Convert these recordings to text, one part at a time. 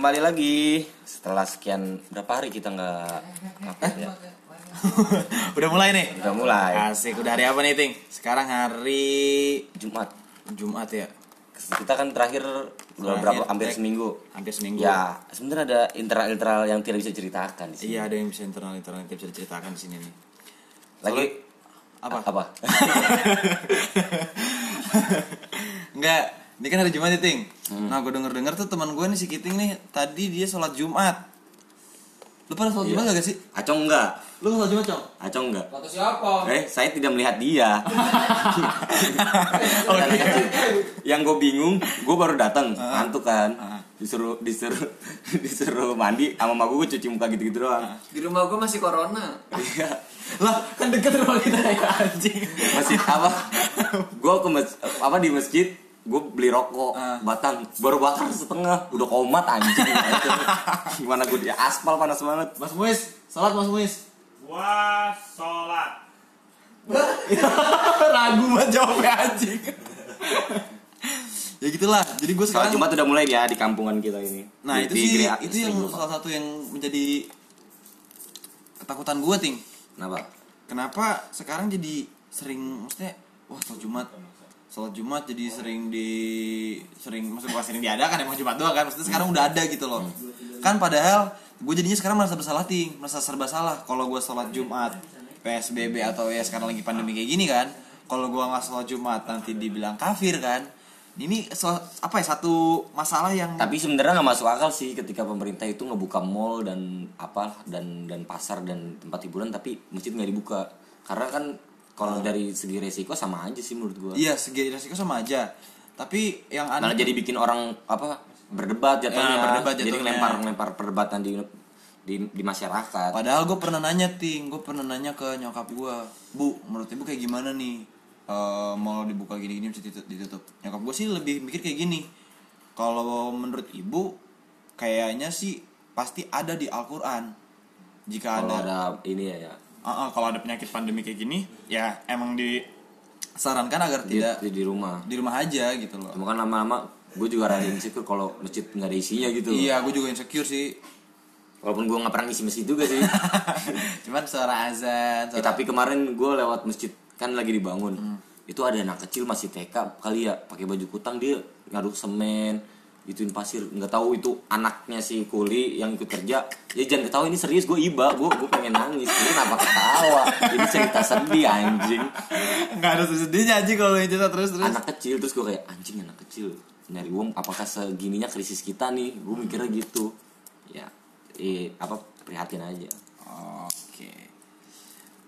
kembali lagi setelah sekian berapa hari kita nggak ya udah mulai nih. udah mulai Asik, udah hari apa nih, Ting? Sekarang hari Jumat Jumat ya. kita kan terakhir udah berapa hampir tag. seminggu Hampir seminggu. ya sebenarnya ada internal-internal yang tidak bisa ceritakan di sini Iya, ada yang bisa internal internal yang bisa diceritakan di sini nih. lagi Apa? apa Enggak, ini kan hari Jumat ya, Ting. Hmm. Nah, gue denger-denger tuh teman gue nih si Kiting nih, tadi dia sholat Jumat. Lu pada sholat Iya. Jumat gak sih? acong enggak Lu sholat Jumat, Cong? acong enggak Kata siapa? eh saya tidak melihat dia Oh, kan yang gue bingung gue baru datang Ah. ngantuk kan Ah. disuruh disuruh disuruh mandi sama mama gue cuci muka gitu-gitu doang Ah. Di rumah gue masih corona. iya Lah, kan deket rumah kita ya, anjing. masjid apa gue ke mas apa di masjid gue beli rokok Ah. batang baru bakar setengah udah komat anjing gimana gue di aspal panas banget Mas Muis, sholat Mas Muis. Gua sholat Ragu banget jawabnya anjing. ya gitulah. Jadi gue sekarang Jumat udah mulai ya di kampungan kita ini Nah Di- itu di sih Gria- itu yang salah satu yang menjadi ketakutan gue ting. kenapa Kenapa sekarang jadi sering maksudnya wah sholat Jumat sholat Jumat jadi sering di sering maksudnya bukan sering diadakan emang Jumat doang kan maksudnya sekarang udah ada gitu loh. Kan padahal gue jadinya sekarang merasa bersalah ting. Merasa serba salah kalau gue sholat Jumat. PSBB atau ya sekarang lagi pandemi kayak gini kan. Kalau gue nggak sholat Jumat nanti dibilang kafir kan. Ini so- apa ya satu masalah yang tapi sebenarnya nggak masuk akal sih ketika pemerintah itu ngebuka mall dan apa dan dan pasar dan tempat hiburan tapi masjid nggak dibuka. Karena kan kalau dari segi resiko sama aja sih menurut gua Iya, segi resiko sama aja. Tapi yang malah aneh jadi bikin orang apa berdebat jatuhnya Ya, berdebat jadi jatuhnya. lempar lempar perdebatan di di, di masyarakat Padahal gue pernah nanya ting, gue pernah nanya ke nyokap gue, bu, menurut ibu kayak gimana nih? Eh, mau dibuka gini-gini bisa ditutup, ditutup. Nyokap gue sih lebih mikir kayak gini. Kalau menurut ibu, kayaknya sih pasti ada di Al-Quran. Jika ada, ada ini ya, ya Ah, ah, kalau ada penyakit pandemi kayak gini, ya emang disarankan agar di, tidak di, di rumah di rumah aja gitu loh. cuma kan lama-lama gue juga rada insecure kalau masjid nggak ada isinya gitu Iya, gue juga insecure sih. walaupun gue nggak pernah ngisi masjid juga sih Cuman suara azan, Ya, suara tapi kemarin gue lewat masjid kan lagi dibangun. Hmm. Itu ada anak kecil masih TK kali ya pakai baju kutang dia ngaduk semen gituin pasir. Nggak tahu itu anaknya si kuli yang ikut kerja. Ya jangan ketawa. Ini serius gue iba. Gue gue pengen nangis. Ini kenapa ketawa? Ini cerita sedih anjing. Nggak ada sedihnya aja kalau cerita. Terus terus. Anak kecil terus gue kayak anjing anak kecil. Nyari uang apakah segininya krisis kita nih? Gue mikirnya gitu. Ya eh, apa prihatin aja. Oke.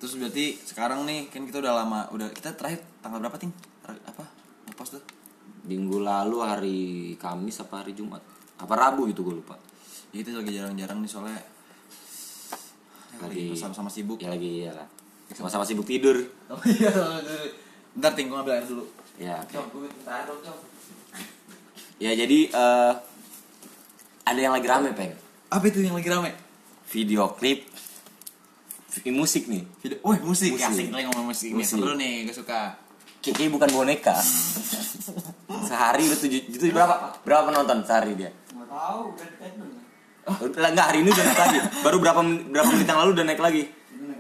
Terus berarti sekarang nih kan kita udah lama udah kita terakhir tanggal berapa ting? Apa minggu lalu hari Kamis apa hari Jumat? Apa Rabu gitu gue lupa. Ya, itu lagi jarang-jarang nih soalnya Lagi- sama-sama sibuk. ya lagi ya lah. Sama-sama sibuk tidur. Oh iya bentar ting gue ngambil air dulu. Ya Cok. ya jadi eh, ada yang lagi rame peng. Apa itu yang lagi rame? Video klip musik nih. Video wah musik, Musik. asik lagi ngomong musik, nih. Musik. seru nih gue suka Kiki bukan boneka. Sehari udah tujuh itu berapa berapa penonton sehari dia? Nggak tahu, udah enggak hari ini udah naik lagi. Baru berapa berapa menit yang lalu udah naik lagi.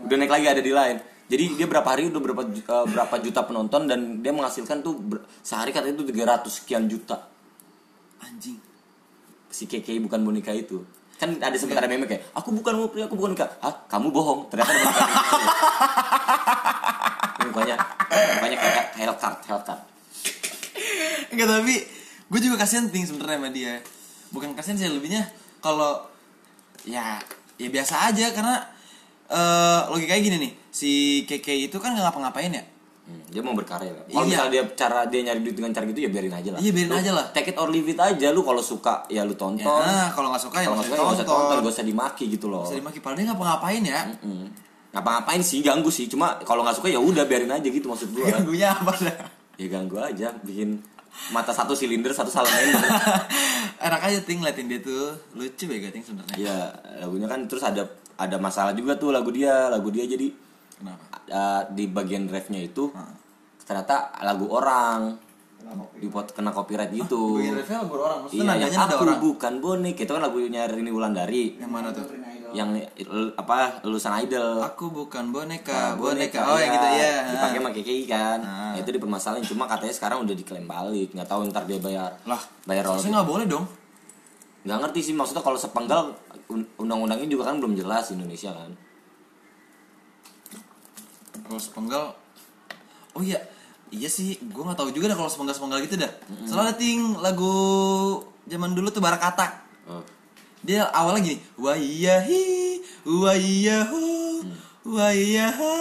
Udah naik lagi ada di lain. Jadi dia berapa hari udah berapa ju- eh, berapa juta penonton dan dia menghasilkan tuh ber- sehari katanya itu 300 sekian juta. Anjing. Si KKI bukan boneka itu. Kan ada sempat ada meme kayak aku bukan Mupri aku bukan boneka ah kamu bohong. Ternyata. Ini mukanya mukanya kayak Hellcat Hellcat Enggak tapi gue juga kasihan ting sebenarnya sama dia. Bukan kasihan sih lebihnya kalau ya ya biasa aja karena eh logikanya gini nih si KK itu kan nggak ngapa-ngapain ya. Hmm, dia mau berkarya lah. Kalau Iya. misalnya dia cara dia nyari duit dengan cara gitu ya biarin aja lah. Iya, biarin Lu aja lah. Take it or leave it aja lu kalau suka ya lu Ya, tonton. nah, kalau nggak suka ya kalau nggak suka ya nggak usah tonton, gak usah dimaki gitu loh. Bisa dimaki padahal dia ngapa-ngapain ya. Mm. Ngapa-ngapain sih ganggu sih, cuma kalau nggak suka ya udah biarin aja gitu maksud gua. Ganggunya apa dah? ya ganggu aja, bikin mata satu silinder satu salamander. Enak aja ting liatin dia tuh lucu bega ting sebenarnya. Iya, lagunya kan terus ada ada masalah juga tuh lagu dia, lagu dia jadi Kenapa? uh, di bagian refnya itu Heeh. ternyata lagu orang dipot kena copyright gitu Bagi Revel baru orang, maksudnya iya yang aku orang. bukan bonek itu kan lagunya Rini Wulandari Yang mana tuh? Yang apa lulusan idol Aku bukan boneka, Nah, boneka. Oh, yang gitu ya. dipakai sama KKI kan Ah. Nah, itu dipermasalahin cuma katanya sekarang udah diklaim balik nggak tahu ntar dia bayar Lah, bayar royalti harusnya nggak boleh dong. nggak ngerti sih maksudnya kalau sepenggal un- undang-undangnya juga kan belum jelas Indonesia kan Kalau sepenggal, oh iya, iya sih, gue nggak tahu juga dah kalau sepenggal sepenggal gitu dah. Soalnya ada ting lagu zaman dulu tuh Barakatak. Dia awalnya gini, waiyahi, waiyahu, waiyaha,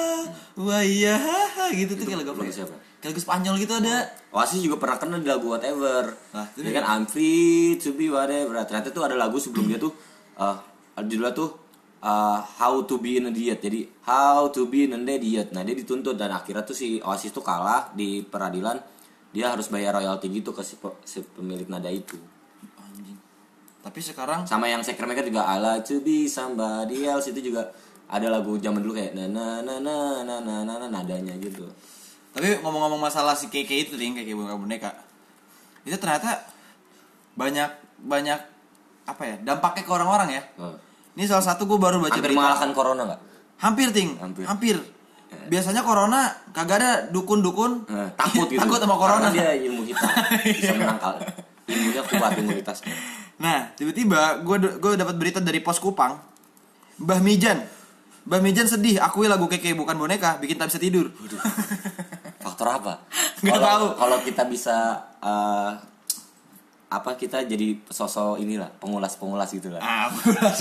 waiyaha, gitu tuh kayak lagu apa? siapa? Kayak lagu Spanyol gitu ada. Oasis juga pernah kena di lagu whatever itu ya kan I'm free to be whatever ternyata tuh ada lagu sebelum dia tuh uh, judulnya tuh uh, How to be an idiot jadi How to be an idiot nah dia dituntut dan akhirnya tuh si Oasis tuh kalah di peradilan dia harus bayar royalti gitu ke si, pe- si pemilik nada itu tapi sekarang sama yang Secret Maker juga ala to samba somebody else itu juga ada lagu zaman dulu kayak na na na na na na na, na nadanya gitu. Tapi ngomong-ngomong masalah si KK itu nih KK bunga boneka itu ternyata banyak banyak apa ya dampaknya ke orang-orang ya. Hmm. ini salah satu gue baru baca hampir berita. mengalahkan corona nggak? Hampir ting. Hampir, hampir. Eh. Biasanya corona kagak ada dukun-dukun. Eh, takut gitu. takut sama corona. Karena dia ilmu kita bisa menangkal. Ilmunya kuat imunitasnya. Nah, tiba-tiba gue gue dapat berita dari Pos Kupang. Mbah Mijan. Mbah Mijan sedih, akui lagu keke bukan boneka, bikin tak bisa tidur. faktor apa Nggak Kalau- tahu. kalau kita bisa eh, apa kita jadi sosok inilah pengulas-pengulas gitu lah Ah, pulas.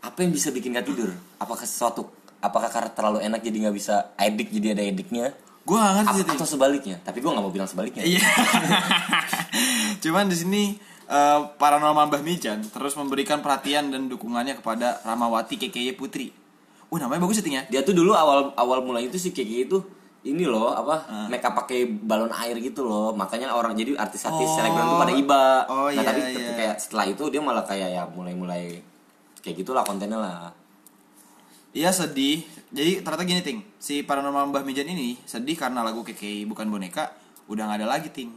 apa yang bisa bikin gak tidur apakah sesuatu apakah karena terlalu enak jadi nggak bisa edik jadi ada ediknya Gue gak ngerti atau sebaliknya tapi gue nggak mau bilang sebaliknya Iya. Cuman di sini eh, paranormal Mbah Mijan terus memberikan perhatian dan dukungannya kepada Ramawati KKY Putri. Uh namanya bagus ya Ting ya? dia tuh dulu awal awal mulai itu si Kiki itu ini loh apa Ah. mereka pakai balon air gitu loh makanya orang jadi artis-artis Oh. selebgram tuh pada iba Oh, nah iya, tapi iya. kayak setelah itu dia malah kayak ya mulai-mulai kayak gitulah kontennya lah Iya sedih. Jadi ternyata gini Ting, si paranormal Mbah Mijan ini sedih karena lagu KKI bukan boneka udah nggak ada lagi Ting.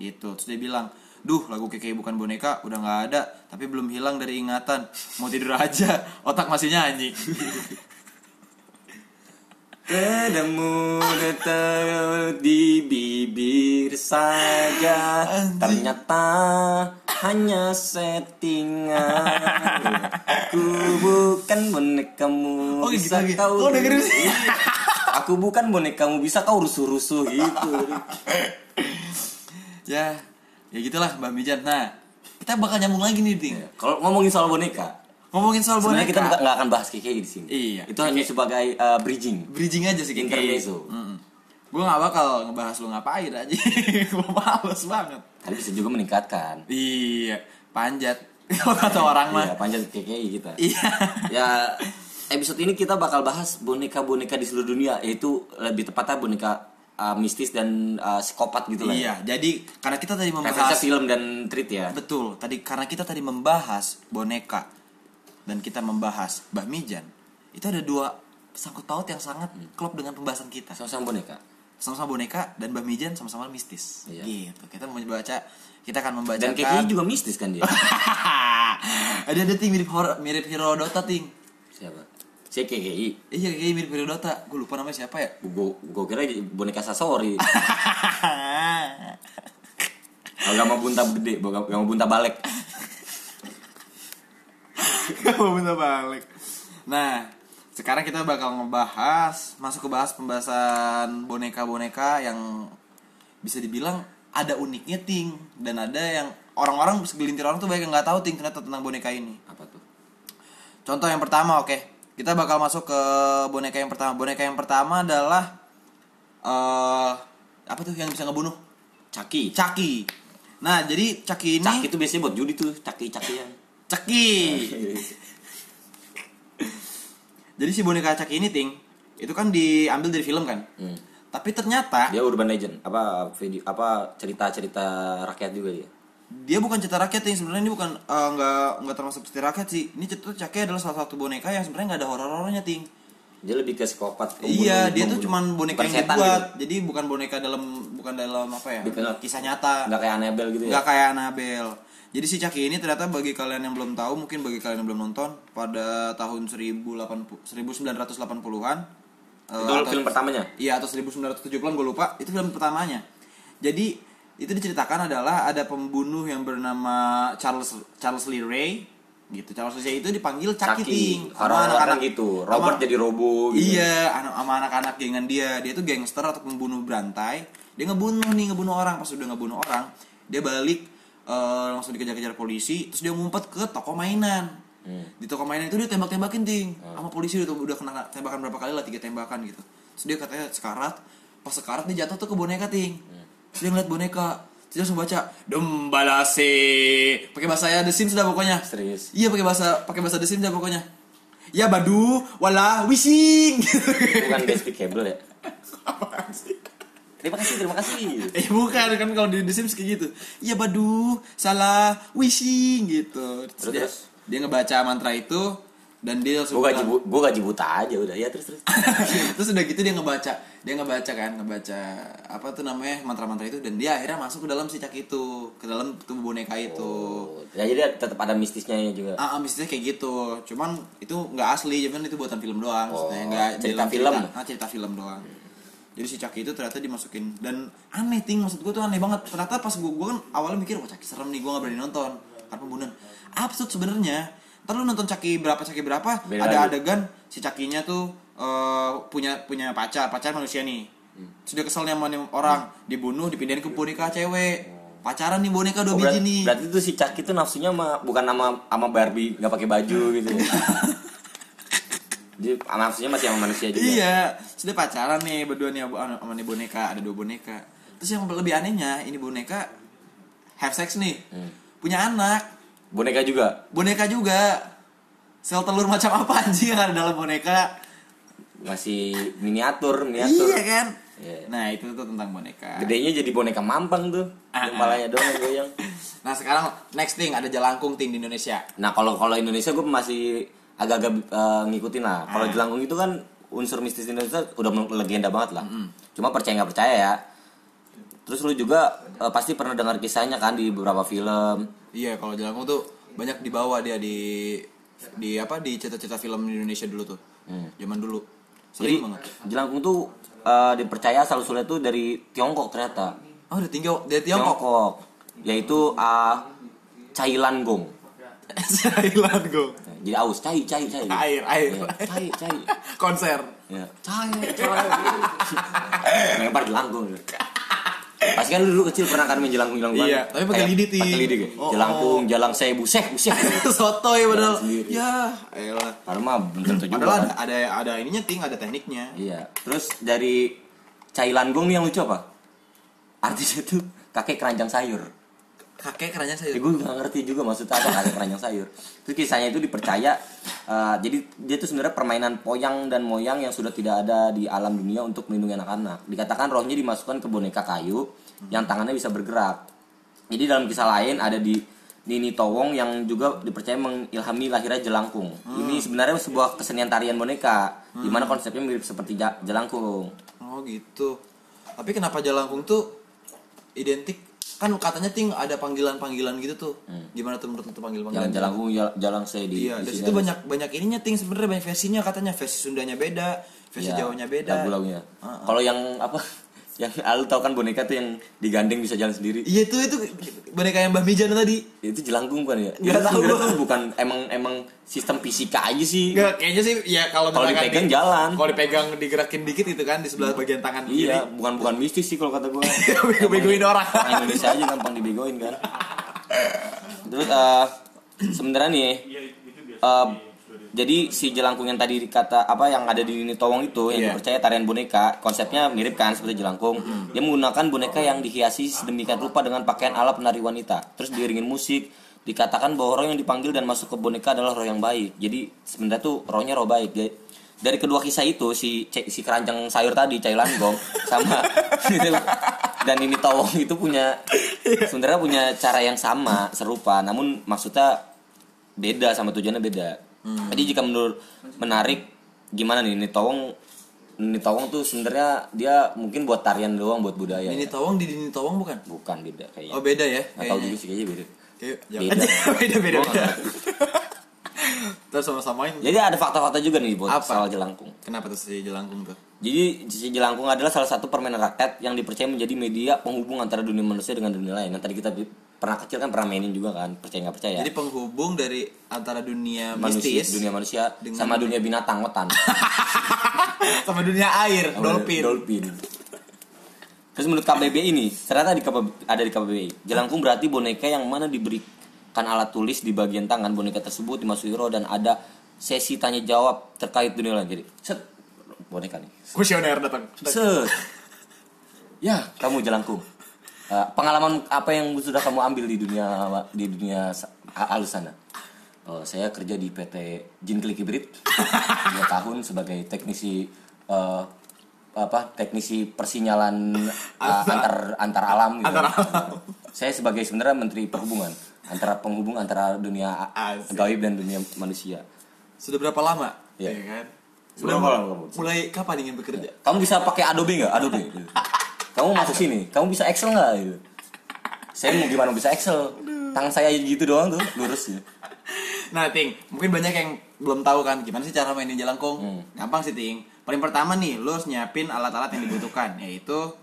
Gitu. Terus dia bilang, duh lagu KKI bukan boneka udah nggak ada, tapi belum hilang dari ingatan. Mau tidur aja, otak masih nyanyi. Padamu datang di bibir saja Ternyata hanya settingan Aku bukan bonekamu Oh, gitu bisa lagi. kau Oh, dengerin sih. Aku bukan bonekamu bisa kau rusuh-rusuh gitu ya, ya gitulah Mbah Mijan. Nah, kita bakal nyambung lagi nih Ting. Kalau ngomongin soal boneka Ngomongin soal boneka. Sebenarnya kita nggak nggak akan bahas KKI di sini Iya. Itu hanya sebagai uh, bridging bridging aja sih Intermezzo. Gue gak bakal ngebahas lu ngapain aja. Gue males banget. Tapi bisa juga meningkatkan Iya, panjat. Kalau kata orang mah. Iya, panjang KKI kita Iya. ya episode ini kita bakal bahas boneka-boneka di seluruh dunia yaitu lebih tepatnya boneka uh, mistis dan uh, psikopat gitu lah ya. Iya, jadi karena kita tadi membahas film dan treat ya. betul, tadi karena kita tadi membahas boneka dan kita membahas Mbah Mijan, itu ada dua sangkut paut yang sangat klop dengan pembahasan kita. Sama-sama boneka. Sama-sama boneka dan Mbah Mijan sama-sama mistis. Iya. Gitu. Kita mau baca, kita akan membacakan Dan KKI juga mistis kan dia. ada ada ting mirip horor, mirip Herodota ting. Siapa? Si KKI. Iya kayak mirip Herodota. Gue lupa namanya siapa ya. Gue gue kira boneka Sasori. Kalau gak mau bunta gede, gak mau bunta balik. Kamu minta balik. Nah, sekarang kita bakal ngebahas masuk ke bahas pembahasan boneka-boneka yang bisa dibilang ada uniknya ting dan ada yang orang-orang segelintir orang tuh banyak yang nggak tahu ting ternyata tentang boneka ini. Apa tuh? Contoh yang pertama, oke. Kita bakal masuk ke boneka yang pertama. Boneka yang pertama adalah eh apa tuh yang bisa ngebunuh? Caki. Caki. Nah, jadi Caki ini Caki itu biasanya buat judi tuh, caki-cakian. Caki. Jadi si boneka Caki ini ting itu kan diambil dari film kan. Hmm. Tapi ternyata Dia urban legend, apa video apa cerita-cerita rakyat juga dia. Dia bukan cerita rakyat ting sebenarnya ini bukan eh, nggak nggak termasuk cerita rakyat sih. Ini cerita Caki adalah salah satu boneka yang sebenarnya nggak ada horor-horornya ting. Dia lebih ke psikopat. pembunuh- Iya, dia tuh pembunuh. cuman boneka Bukan yang dibuat. gitu. Jadi bukan boneka dalam bukan dalam apa ya? Bukan- kisah nyata. Nggak kayak Annabelle gitu ya. Nggak kayak Annabelle. Jadi si Chucky ini ternyata bagi kalian yang belum tahu, mungkin bagi kalian yang belum nonton, pada tahun 1080 1980-an eh, Itu atau- film pertamanya. Iya, atau 1970-an gue lupa, itu film pertamanya. Jadi itu diceritakan adalah ada pembunuh yang bernama Charles Charles Lee Ray gitu. Charles Lee Ray itu dipanggil Chucky, Ting sama Orang-orang gitu. Robert sama- jadi robo gitu. Iya, anak sama anak-anak gengan dia. Dia tuh gangster atau pembunuh berantai. Dia ngebunuh nih, ngebunuh orang. Pas udah ngebunuh orang, dia balik eh, langsung dikejar-kejar polisi. Terus dia ngumpet ke toko mainan. Hmm. Di toko mainan itu dia tembak-tembakin ting. Sama polisi udah udah kena tembakan berapa kali lah, tiga tembakan gitu. Terus dia katanya sekarat. Pas sekarat dia jatuh tuh ke boneka ting. Dia ngeliat boneka. Dia langsung baca Dembalase. Pakai bahasa The Sims dah pokoknya. Serius. Iya pakai bahasa pakai bahasa The Sims dah pokoknya. Ya badu, wala, wishing. Bukan despicable ya. Terima kasih, terima kasih. eh bukan kan kalau di The Sims kayak gitu. Ya badu, salah, wishing gitu. Terus, Terus, dia, dia ngebaca mantra itu dan dia langsung Gue gaji, gua gaji buta aja udah. Ya terus terus. terus udah gitu dia ngebaca dia ngebaca kan ngebaca apa tuh namanya mantra-mantra itu. Dan dia akhirnya masuk ke dalam si cak itu ke dalam tubuh boneka itu. Oh, ya jadi tetap ada mistisnya juga. ah, ah, mistisnya kayak gitu. Cuman itu nggak asli cuman itu buatan film doang Oh, nggak cerita film. cerita, ah, cerita film doang. Jadi si Chucky itu ternyata dimasukin. Dan aneh ting maksud gue tuh aneh banget. Ternyata pas gue gue kan awalnya mikir wah Chucky serem nih gue gak berani nonton. Karena pembunuhan. Absurd sebenarnya ntar lu nonton Chucky berapa Chucky berapa Beda ada lagi. adegan si Chucky-nya tuh eh, punya punya pacar pacar manusia nih sudah kesel nih sama orang dibunuh dipindahin ke boneka cewek pacaran nih boneka dua Oh, biji nih berarti tuh si Chucky tuh nafsunya sama bukan sama sama Barbie nggak pakai baju gitu. ya. Jadi nafsunya masih sama manusia juga. Iya, sudah pacaran nih berdua nih sama sama nih boneka, ada dua boneka. Terus yang lebih anehnya, ini boneka have sex nih. Hmm. Punya anak, Boneka juga. boneka juga. Sel telur macam apa anjing yang ada dalam boneka? Masih miniatur, miniatur. Iya kan? Iya. Nah, itu tuh tentang boneka. Gedenya jadi boneka mampang tuh. Ah, Yang Kepalanya doang yang goyang. Nah, sekarang next thing ada jelangkung ting di Indonesia. Nah kalau kalau Indonesia gue masih agak-agak eh, ngikutin lah. Kalau Ah. Jelangkung itu kan unsur mistis Indonesia udah legenda banget lah. Cuma percaya nggak percaya ya. Terus lu juga eh, pasti pernah dengar kisahnya kan di beberapa film. Iya, kalau jelangkung tuh banyak dibawa dia di di apa di cerita-cerita film di Indonesia dulu tuh. Zaman dulu. Jadi Sering banget. Jelangkung tuh eh, dipercaya asal usulnya tuh dari Tiongkok ternyata. Oh, dari Tiongkok, dari Tiongkok. Yaitu ah cailan gong. Thailand go. Jadi aus, cai, cai, cai. Air, air. Iya, cai, cai. Konser. Ya, cai, cai. Lempar jelangkung. Pasti kan lu dulu kecil pernah kan main jelangkung-jelangkung Iya, tapi pakai lidik, Ting. Pakai lidik ya? Oh, jelangkung, jalang saya busek, busek. Soto ya padahal. Ya, elah. Padahal mah belum tentu juga Padahal kan. ada, ada ada ininya ting, ada tekniknya. Iya. Terus dari cai langgong nih yang lucu apa? Artinya tuh kakek keranjang sayur. Kakek keranjang Ya, saya. gue nggak ngerti juga maksudnya apa kakek keranjang sayur. Terus kisahnya itu dipercaya, eh, jadi dia tuh sebenarnya permainan poyang dan moyang yang sudah tidak ada di alam dunia untuk melindungi anak-anak. Dikatakan rohnya dimasukkan ke boneka kayu yang tangannya bisa bergerak. Jadi dalam kisah lain ada di Nini Towong yang juga dipercaya mengilhami lahirnya jelangkung. Ini sebenarnya sebuah kesenian tarian boneka, di mana konsepnya mirip seperti jelangkung. Oh gitu. Tapi kenapa Jalangkung tuh identik? Kan katanya ting ada panggilan-panggilan gitu tuh. Gimana tuh menurut tuh panggilan-panggilan? Yang jelangkung, jal- jalang saya di. Iya, di situ banyak banyak ininya ting sebenarnya banyak versinya katanya versi Sundanya beda, versi Iya, Jawanya beda. Lagu-lagunya. Ah, ah. Kalau yang apa? Yang lu tau kan boneka tuh yang digandeng bisa jalan sendiri. Iya tuh itu boneka yang Mbah Mijan tadi. Itu jelangkung kan ya? Nggak tahu tuh bukan emang emang sistem fisika aja sih. Enggak, kayaknya sih ya kalau Kalau dipegang di- jalan. Kalau dipegang digerakin dikit itu kan di sebelah bagian tangan kiri. Iya, bukan bukan mistis sih kalau kata gue. Bego-begoin orang. Orang Indonesia aja gampang dibegoin kan. Terus eh sebenarnya nih eh, jadi si jelangkung yang tadi dikata apa yang ada di Nini Towong itu yang Iya. dipercaya tarian boneka konsepnya mirip kan seperti jelangkung. Dia menggunakan boneka yang dihiasi sedemikian rupa dengan pakaian ala penari wanita. Terus diiringin musik dikatakan bahwa roh yang dipanggil dan masuk ke boneka adalah roh yang baik. Jadi sebenarnya tuh rohnya roh baik. Jadi, dari kedua kisah itu si si keranjang sayur tadi Cai Langgong sama dan ini Towong itu punya sebenarnya punya cara yang sama serupa. Namun maksudnya beda sama tujuannya beda jadi jika menurut menarik gimana nih Nini Tawong Nini Tawong tuh sebenarnya dia mungkin buat tarian doang buat budaya Ini ya. tawong di Dini Tawong bukan? bukan beda kayaknya Oh beda ya? kayaknya. juga sih kayaknya beda Kayak Beda. beda beda beda. Terus sama-samain. jadi ada fakta-fakta juga nih buat Apa? soal jelangkung Kenapa tuh si jelangkung tuh? Jadi jelangkung adalah salah satu permainan rakyat yang dipercaya menjadi media penghubung antara dunia manusia dengan dunia lain. Yang tadi kita pernah kecil kan pernah mainin juga kan, percaya nggak percaya. Jadi penghubung dari antara dunia manusia, mistis dunia manusia dengan- sama dunia binatang wetan. sama dunia air, dolphin. Dolphin. Terus menurut KBB ini, ternyata di ada di KBBI. Jelangkung berarti boneka yang mana diberikan alat tulis di bagian tangan boneka tersebut dimasuki roh dan ada sesi tanya jawab terkait dunia lain. Jadi, set boneka nih. Kuesioner datang. Set. Ya, kamu jelangkung. Eh, pengalaman apa yang sudah kamu ambil di dunia di dunia halus sana? Oh, saya kerja di PT Jin Klik Hybrid 2 tahun sebagai teknisi eh, apa teknisi persinyalan eh, antar antar alam gitu. Saya sebagai sebenarnya menteri perhubungan antara penghubung antara dunia Asik. gaib dan dunia manusia. Sudah berapa lama? Iya. Ya kan? Lama kamu? Mulai kapan ingin bekerja? Kamu bisa pakai Adobe nggak? Adobe. gitu. Kamu masuk sini. Kamu bisa Excel nggak? Gitu. Saya mau gimana bisa Excel? Tangan saya gitu doang tuh, lurus ya. Nah, Ting, mungkin banyak yang belum tahu kan gimana sih cara mainin jelangkung. Hmm. Gampang sih, Ting. Paling pertama nih, lo harus nyiapin alat-alat yang dibutuhkan, yaitu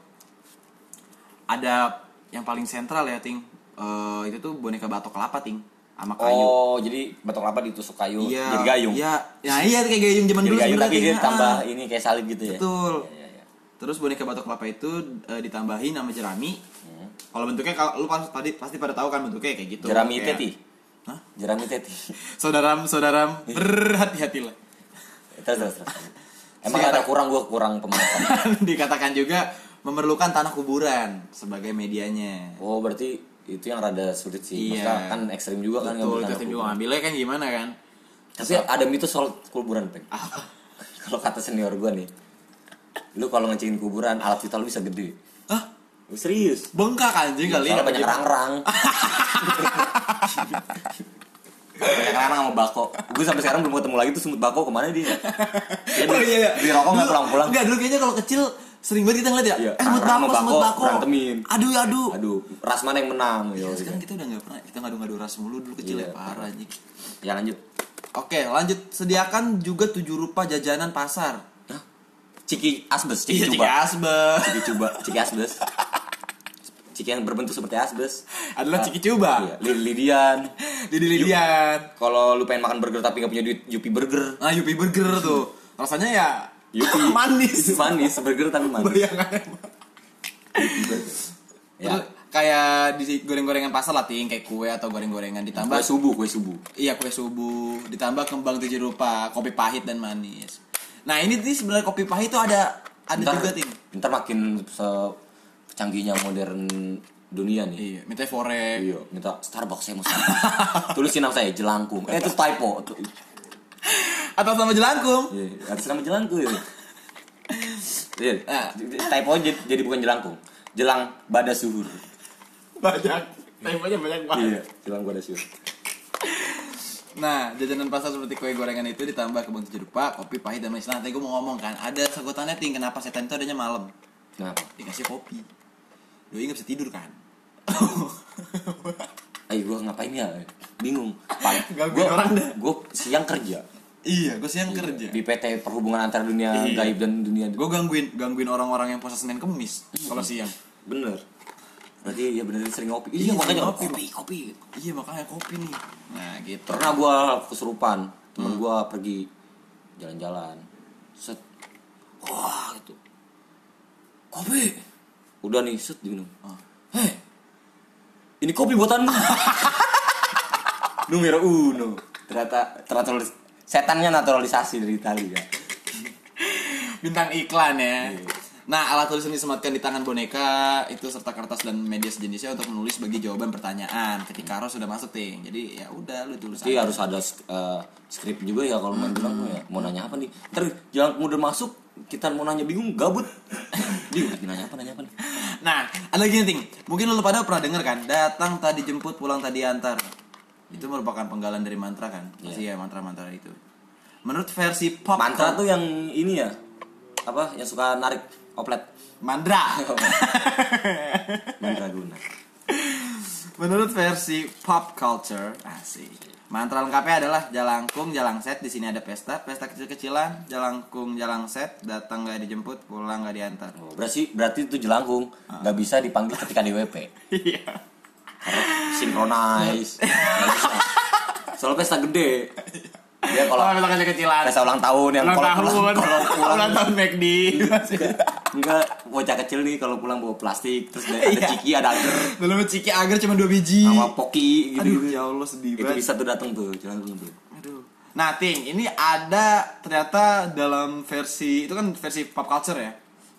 ada yang paling sentral ya, Ting. Eh, itu tuh boneka batok kelapa, Ting, sama kayu. Oh, jadi batok kelapa ditusuk kayu iya. jadi gayung. Iya, nah, iya kayak gayung zaman dulu gayung sebenarnya, tapi dia tambah Ah, ini kayak salib gitu ya. Betul. Iya, iya, iya. Terus boneka batok kelapa itu eh, ditambahin sama jerami. Hmm. Kalau bentuknya kalau lu pas, tadi pasti pada tahu kan bentuknya kayak gitu. Jerami Kayak- teti. Hah? Jerami teti. Saudaram, saudaram, berhati-hatilah. terus, terus, terus. Emang ada kurang gua kurang pemahaman. Dikatakan juga memerlukan tanah kuburan sebagai medianya. Oh, berarti itu yang rada sulit sih. Iya. Maksudnya kan ekstrim juga kan Betul, ngambil itu tanah juga ngambilnya kan gimana kan? Tapi ada mitos soal kuburan, Peng. kalau kata senior gua nih, lu kalau ngecengin kuburan, alat vital lu bisa gede. Hah? Lu serius? Bengkak anjing kali Soalnya banyak rang-rang. banyak rang-rang sama bako. Gue sampai sekarang belum ketemu lagi tuh semut bako ke mana dia? Dia Oh iya iya. Di rokok nggak pulang-pulang. Enggak, dulu kayaknya kalau kecil sering banget kita ngeliat ya. Iya, Eh, semut bako, semut bako, berantemin. Aduh, aduh. Aduh, ras mana yang menang? Yo, Sekarang kita udah nggak pernah kita ngadu-ngadu ras mulu dulu kecil Iya. ya parah anjing. Ya lanjut. Oke, lanjut. Sediakan juga tujuh rupa jajanan pasar. Hah? Ciki asbes, ciki Iya, coba. asbes. Ciki coba, ciki asbes. Ciki yang berbentuk seperti asbes. Adalah ciki coba. Iya, Lid- Lidian. Didi Lilian. Kalau lu pengen makan burger tapi nggak punya duit, Yupi Burger. Nah, Yupi Burger tuh. Rasanya ya Yupi. manis. manis, burger tapi manis. Bayangannya. Ya. Terus kayak di goreng-gorengan pasar lah ting kayak kue atau goreng-gorengan ditambah Kue subuh, kue subuh. iya kue subuh ditambah kembang tujuh rupa kopi pahit dan manis nah ini nih sebenarnya kopi pahit tuh ada ada Ntar- juga ting Ntar makin canggihnya modern dunia nih. iya minta fore Iya, minta Starbucks saya mau. Tulisin nama saya jelangkung. Eh itu typo. Tuh, atau sama jelangkung Iya, atas nama jelangkung ya. Iya, Ah. typo jadi, jadi bukan jelangkung. Jelang bada suhur. banyak temponya banyak banget Iya, jelang bada suhur. nah jajanan pasar seperti kue gorengan itu ditambah kembang tujuh rupa kopi pahit dan manis nah tadi gue mau ngomong kan ada sebutannya ting kenapa setan itu adanya malam Kenapa? dikasih kopi doi nggak bisa tidur kan Ayo gua ngapain ya? Bingung. Gangguin gua, orang dah. Gua siang kerja iya gue siang kerja di PT perhubungan antara dunia Iya. gaib dan dunia gue gangguin gangguin orang-orang yang puasa senin kemis kalau siang bener. Berarti ya bener sering ngopi. Iya, Iya, makanya ngopi. kopi, kopi. iya makanya kopi nih nah gitu Pernah gua kesurupan, temen Hmm. gua pergi jalan-jalan. Set. Wah, gitu. Kopi. Udah nih, set diminum. Ah. Hei. Ini kopi buatanmu. Numero uno. Ternyata ternyata setannya naturalisasi dari Itali ya. bintang iklan ya Iya. nah alat tulis yang disematkan di tangan boneka itu serta kertas dan media sejenisnya untuk menulis bagi jawaban pertanyaan ketika Ros sudah masuk ting jadi ya udah lu tulis Jadi aja. harus ada eh, skrip juga ya kalau main bilang ya. Mau nanya apa nih? Ntar jangan kemudian masuk kita mau nanya bingung gabut. Bingung nanya apa nanya apa nih? nah ada lagi nih ting mungkin lu pada pernah dengar kan datang tadi jemput pulang tadi antar itu merupakan penggalan dari mantra kan pasti ya mantra-mantra itu menurut versi pop Mantra tuh yang ini ya. Apa? Yang suka narik oplet. Mandra. Mantra guna. Menurut versi pop culture, asik. Mantra lengkapnya adalah jalangkung, jalangset. Di sini ada pesta, pesta kecil-kecilan. Jalangkung, jalangset. Datang nggak dijemput, pulang nggak diantar. Oh, berarti berarti itu jelangkung nggak bisa dipanggil ketika di WP. Iya. Synchronize. Soalnya pesta gede. Dia Kalau kalau pesta kecil-kecilan. pesta ulang tahun yang Ulang kalau tahun, pulang, pulang ulang tahun McD. enggak bocah kecil nih kalau pulang bawa plastik terus ada, ada Iya. ciki ada agar Dulu ciki agar cuma dua biji. sama poki gitu, Aduh, ya Allah sedih itu banget. bisa tuh datang tuh jelangkung tuh Aduh. Nah, Ting, ini ada ternyata dalam versi itu kan versi pop culture ya.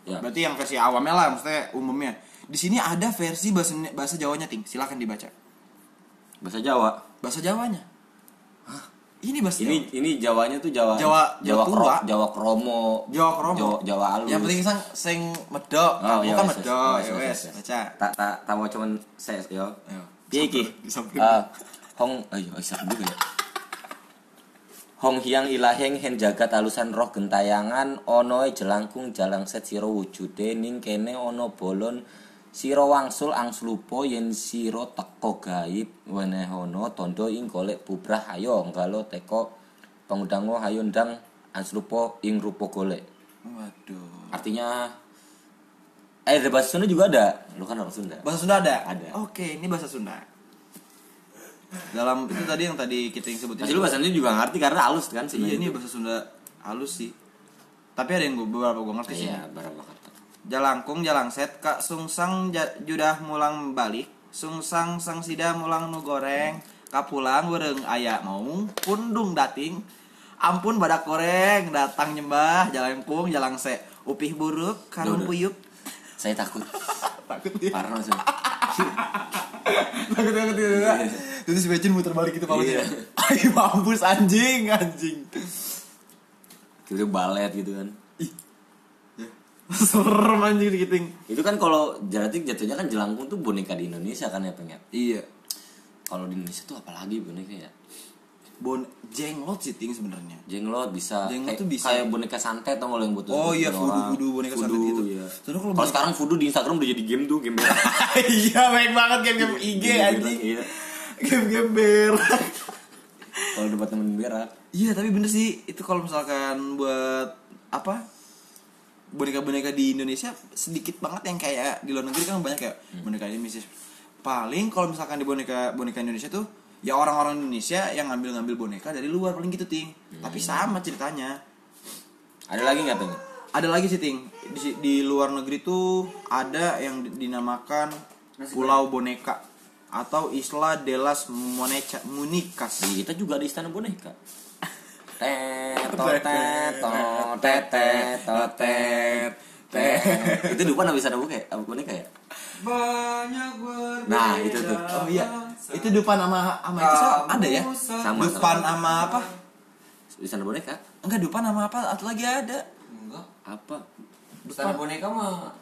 Ya. Berarti yang versi awamnya lah, maksudnya umumnya. Di sini ada versi bahasa bahasa Jawanya, Ting. Silakan dibaca. bahasa Jawa Bahasa Jawanya. Ini bahasa ini ini Jawanya tuh Jawa Jawa- Jawa Jawa tua. Jawa kromo Jawa kromo. Jawa, Jawa halus Yang penting sang sing medok, Oh, kamu iya, medok, ya wes, baca. tak tak tahu cuman saya yo piye iki. Ah, hong ayo bisa dulu ya Hong Hyang ilaheng hen jagat alusan roh gentayangan ono e jelangkung jalang set sira wujude ning kene ono bolon sira wangsul angslupa yen sira teko gaib wenehono tondo ing golek bubrah ayo nggalo teko pangudangmu hayo ndang angslupa ing rupa golek Waduh. artinya eh di bahasa Sunda juga ada lu kan orang Sunda Bahasa Sunda ada? Ada. Oke, ini bahasa Sunda. Dalam itu tadi yang tadi kita yang sebutin. Masih lu bahasa Sunda juga ngerti karena halus kan sih. Iya, ini bahasa Sunda halus sih. Tapi ada yang gua beberapa gua ngerti sih. Iya, berapa kata. Jalangkung jalangset kak sungsang judah mulang balik sungsang sang sida mulang nu goreng kapulang bereng aya mau pundung dating ampun badak goreng datang nyembah jalangkung jalangse upih buruk karung puyuk Saya takut. takut dia Parno sih. takut takut terus si Becin muter balik gitu Iya. palanya ayo mampus anjing anjing Itu balet gitu kan. serem anjing dikiting Itu kan kalau berarti jatuhnya kan jelangkung tuh boneka di Indonesia kan ya pengen. iya Kalau di Indonesia tuh apalagi boneka ya? bon jenglot sih ting sebenarnya Jenglot bisa. Jenglot kayak, tuh bisa. Kayak boneka santet atau yang buat Oh iya, voodoo, orang. voodoo, boneka santet Voodoo, itu. Iya. Kalau Kalau boneka- sekarang voodoo di Instagram udah jadi game tuh, game iya baik banget game-game IG anjing Iya. game-game berak Kalau debat temen berak. iya tapi bener sih itu kalau misalkan buat apa boneka-boneka di Indonesia sedikit banget yang kayak di luar negeri kan banyak kayak boneka Indonesia. Paling kalau misalkan di boneka boneka Indonesia tuh ya orang-orang Indonesia yang ngambil-ngambil boneka dari luar paling gitu ting. Tapi sama ceritanya. Ada lagi nggak tuh? ada lagi sih ting. Di, di luar negeri tuh ada yang di- dinamakan Pulau Boneka atau Isla de las Moneca, Municas. Di kita juga ada istana boneka. Itu depan habis ada boneka, apa boneka ya? Banyak berbeda. Nah, itu tuh. Oh iya, itu Dupan sama sama itu sama ada ya? Sama, Dupan sama apa? Istana boneka? Enggak Dupan sama apa? Atau lagi ada? Enggak. Apa? Istana boneka mah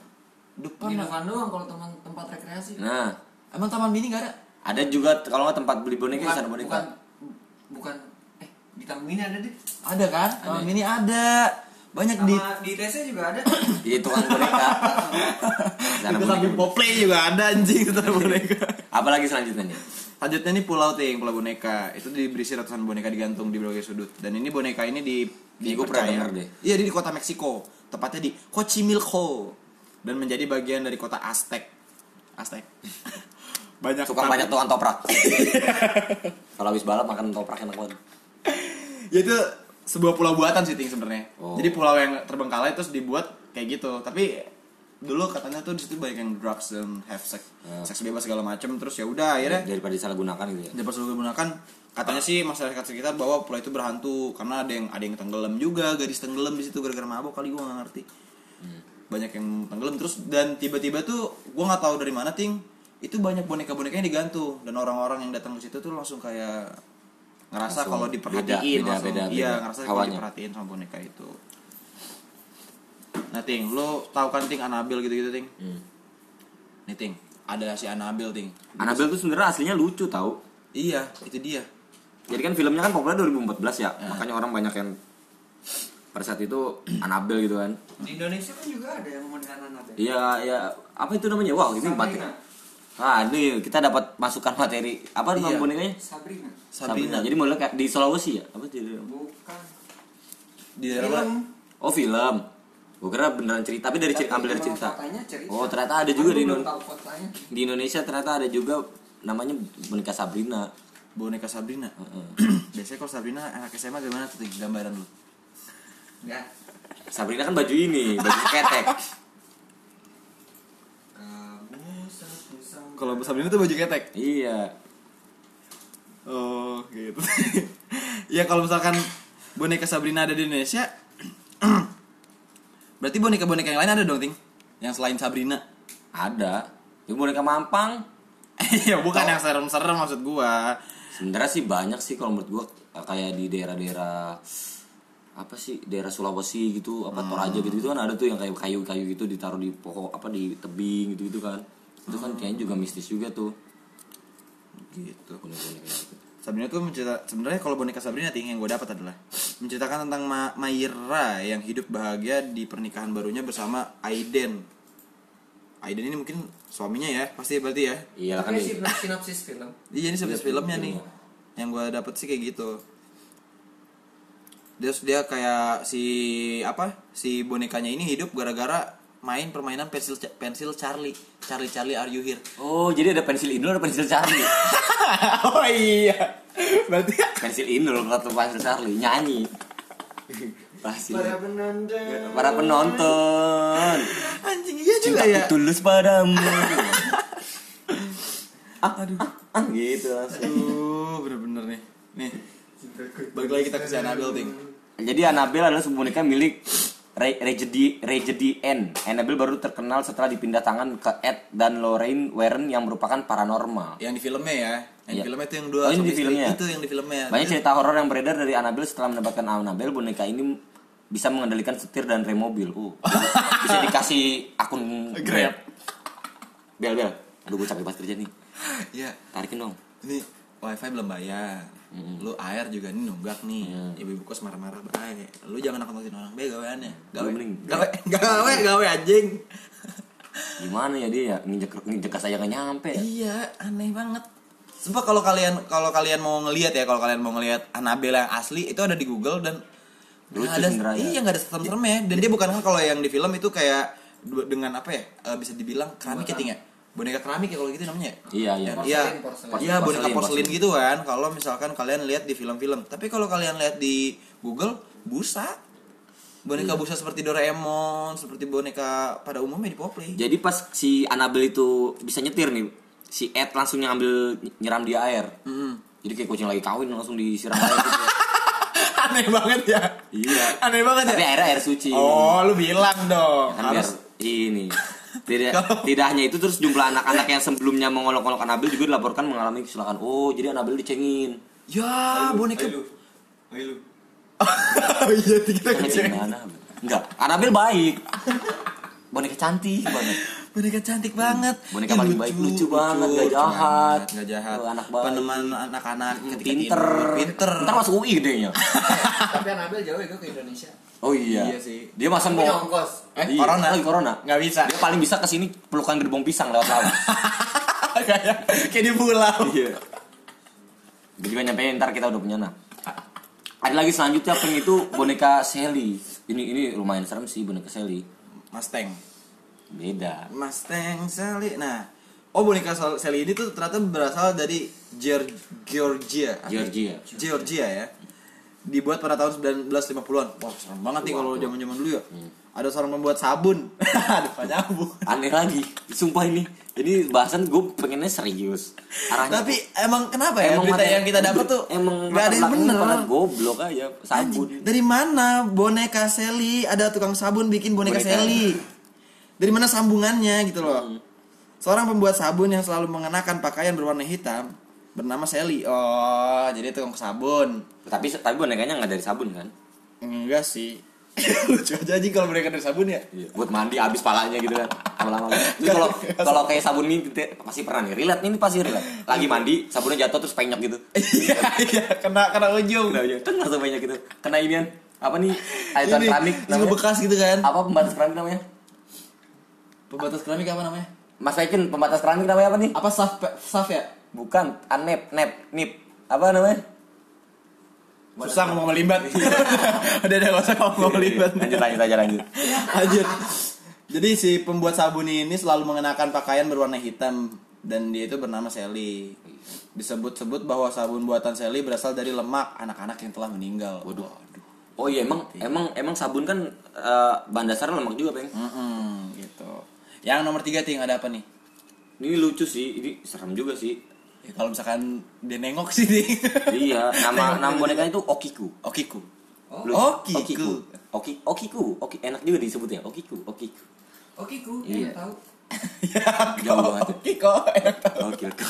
di depan doang kalau teman tempat rekreasi. Nah, Emang Taman Mini enggak ada? ada juga kalau nggak tempat beli boneka istana boneka. bukan bukan eh di taman mini ada deh. Ada kan? Taman Mini ada. Banyak di Sama di TC juga ada. Iya tukang boneka. Samping boneka. Poplay juga ada anjing itu Taman Boneka. Apa lagi selanjutnya nih? Selanjutnya nih Pulau Ting, Pulau Boneka. Itu berisi ratusan boneka digantung di berbagai sudut. Dan ini boneka ini di Ini pernah deh. Iya, di kota Meksiko. Tepatnya di Xochimilco. Dan menjadi bagian dari kota Aztec. Aztec. banyak Tukang banyak tukang toprak. Kalau habis balap makan toprak enak banget. Ya itu sebuah pulau buatan sih Ting sebenarnya. Oh. Jadi pulau yang terbengkalai terus dibuat kayak gitu. Tapi dulu katanya tuh di situ banyak yang drugs dan have sex, Ya. seks bebas segala macem terus ya udah akhirnya Daripada disalahgunakan gitu ya. dapat selalu digunakan katanya sih masyarakat sekitar bahwa pulau itu berhantu karena ada yang ada yang tenggelam juga gadis tenggelam di situ gara-gara mabok kali gua nggak ngerti banyak yang tenggelam terus dan tiba-tiba tuh gua nggak tahu dari mana ting itu banyak boneka-bonekanya digantung dan orang-orang yang datang ke situ tuh langsung kayak ngerasa Langsung kalau diperhatiin beda, langsung beda, iya beda ngerasa kalau diperhatiin sama boneka itu nah ting lo tahu kan ting Anabil gitu-gitu ting Hmm. nih ting ada si Anabil ting Annabelle tuh sebenarnya aslinya lucu tau. iya itu dia Jadi kan filmnya kan populer 2014 ya, makanya orang banyak yang pada saat itu Anabel gitu kan Di Indonesia kan juga ada yang modelan Anabel. Iya, ya apa itu namanya? Wow, ini Sabrina. Ah, ini kita dapat masukan materi. Apa nama Iya. bonekanya? Sabrina. Sabrina. Jadi modelnya kayak di Sulawesi ya? Apa sih? Bukan. Di daerah Film. Oh, film. Gue kira beneran cerita, tapi dari cerita, ambil dari cerita. Oh, ternyata ada juga Aku di, belum Indo- tahu kotanya. di Indonesia ternyata ada juga namanya boneka Sabrina. Boneka Sabrina. Heeh. Biasanya kalau Sabrina anak SMA gimana tuh gambaran lu? Ya. Sabrina kan baju ini, baju ketek. Kamu satu sang Kalau Sabrina tuh baju ketek. iya. Oh, gitu. ya kalau misalkan boneka Sabrina ada di Indonesia, berarti boneka-boneka yang lain ada dong, Ting? Yang selain Sabrina. Ada. Itu boneka Mampang. Iya, bukan yang serem-serem maksud gua. Sebenarnya sih banyak sih kalau menurut gua kayak di daerah-daerah apa sih daerah Sulawesi gitu apa Toraja gitu itu kan ada tuh yang kayak kayu-kayu gitu ditaruh di pohon apa di tebing gitu gitu kan itu kan kayaknya juga mistis juga tuh Gitu. boneka-boneka gitu. Sabrina tuh mencerita sebenarnya kalau boneka Sabrina ting yang gue dapat adalah menceritakan tentang Ma Maira yang hidup bahagia di pernikahan barunya bersama Aiden. Aiden ini mungkin suaminya ya, pasti berarti ya. iya kan nih sinopsis sinopsis film. Iya ini sebenarnya Iya, filmnya nih. Yang gue dapet sih kayak gitu. Terus dia kayak si apa? Si bonekanya ini hidup gara-gara main permainan pensil pensil Charlie. Charlie Charlie are you here? oh jadi ada pensil Inul ada pensil Charlie oh iya. Berarti pensil Inul atau pensil Charlie nyanyi pasti Para penonton. para penonton anjing iya juga cintaku ya. tulus padamu ah, aduh ah, gitu langsung Aduh, bener-bener nih. Nih. Balik lagi kita ke si Annabelle, Ting. Jadi Annabelle adalah sebuah boneka milik Re- Regedy Regedy N. Annabelle baru terkenal setelah dipindah tangan ke Ed dan Lorraine Warren yang merupakan paranormal. Yang di filmnya ya. Yang di Iya. filmnya itu yang dua Oh, ini di filmnya? Itu yang di filmnya. Banyak cerita horor yang beredar dari Annabelle setelah mendapatkan Annabelle boneka ini bisa mengendalikan setir dan rem mobil. Uh, bisa dikasih akun Grab. Bel bel. Aduh gue capek pas kerja nih. Iya. Tarikin dong. Ini wifi belum bayar. Lu air juga nih nunggak nih. Iya. Ibu-ibu kos marah-marah baik. Lu jangan nakut-nakutin orang be gaweannya. Gawe. Gawe, gawe, gawe anjing. Gimana ya dia ya nginjek nginjek kas aja nggak nyampe. ya? Iya, aneh banget. Sumpah kalau kalian kalau kalian mau ngelihat ya, kalau kalian mau ngelihat Annabelle yang asli itu ada di Google dan Lucu ada iya nggak ada serem-seremnya dan dia bukan kan kalau yang di film itu kayak dengan apa ya eh, bisa dibilang keramik ya ya boneka keramik ya kalau gitu namanya Iya iya. Iya Porselin, porselin. iya boneka Porselin, gitu kan kalau misalkan kalian lihat di film-film tapi kalau kalian lihat di Google busa boneka Iya. busa seperti Doraemon seperti boneka pada umumnya di Poplay Jadi pas si Annabelle itu bisa nyetir nih, si Ed langsung ngambil nyiram dia air. Jadi kayak kucing lagi kawin langsung disiram air gitu. aneh banget ya iya. aneh banget Tapi ya airnya air suci. oh lu bilang dong kan biar harus ini. Tidak, tidak hanya itu terus jumlah anak-anak yang sebelumnya mengolok-olok Annabelle juga dilaporkan mengalami kecelakaan. Oh, jadi Annabelle dicengin. ya boneka Ayo lu. Ayo lu. iya kita gimana? Enggak, Annabelle baik. Boneka cantik banget. boneka cantik banget Boneka Ih, paling baik, lucu banget, nggak lucu jahat. nggak jahat Oh, anak baik. peneman anak-anak ketika Pinter. pinter Ntar masuk UI gedenya. Tapi Anabel jauh itu ke Indonesia. Oh iya. Iya sih. Dia masa mau ongkos. Eh, Iya, corona. lagi corona. Nggak bisa. Dia paling bisa ke sini pelukan gerbong pisang lewat laut. kayak kayak di pulau Iya. Jadi kan nyampe ntar kita udah punya nah. Ada lagi selanjutnya peng itu boneka Sally. Ini ini lumayan serem sih boneka Sally. Mustang Beda. Mustang Sally nah oh boneka Sal- Sally ini tuh ternyata berasal dari Geor- Georgia Georgia. Georgia ya dibuat pada tahun 1950-an wah serem banget nih kalau zaman zaman dulu ya ada seorang pembuat sabun ada apa nyambung Aneh lagi. Sumpah ini. Ini bahasan gue pengennya serius. Arahnya tapi emang kenapa ya berita materi- yang kita dapat tuh emang nggak ada yang bener goblok aja sabun. Anjing, dari mana boneka Sally ada tukang sabun bikin boneka, Boneka. Sally dari mana sambungannya gitu loh Hmm. seorang pembuat sabun yang selalu mengenakan pakaian berwarna hitam bernama Sally oh jadi tukang sabun Tapi tapi bonekanya nggak dari sabun kan? enggak sih lucu aja anjing kalau boneka dari sabun ya Iya. Buat mandi abis palanya gitu kan. Lama-lama. Terus kalau kalau kayak sabun ini pasti pernah nih. Relate ini pasti relate. Lagi mandi, sabunnya jatuh terus penyok gitu. iya iya kena kena ujung Udah aja. Kan langsung penyok gitu. Kena inian apa nih Ini, keramik terus namanya bekas gitu kan apa pembatas keramik namanya pembatas keramik apa namanya Mas Aikin pembatas keramik namanya apa nih apa saf saf ya bukan anep nep nip. Apa namanya? Susah ngomong melimbat udah udah gak usah ngomong melimbat lanjut lanjut aja lanjut. Lanjut. Jadi si pembuat sabun ini selalu mengenakan pakaian berwarna hitam dan dia itu bernama Sally. Disebut-sebut bahwa sabun buatan Sally berasal dari lemak anak-anak yang telah meninggal. Waduh. Oh iya emang emang emang sabun kan eh, bahan dasarnya lemak juga peng. Mm-mm, gitu. Yang nomor tiga ting ada apa nih? Ini lucu sih ini serem juga sih ya, kalau misalkan dia nengok sih iya nama nama boneka itu Okiku. Okiku. Lu- Okiku. Oki Okiku. Oki enak juga disebutnya. Okiku Okiku. Oke, ku, Iya. enak tahu. ya Jauh banget. Okiko enak tahu. Oke oke.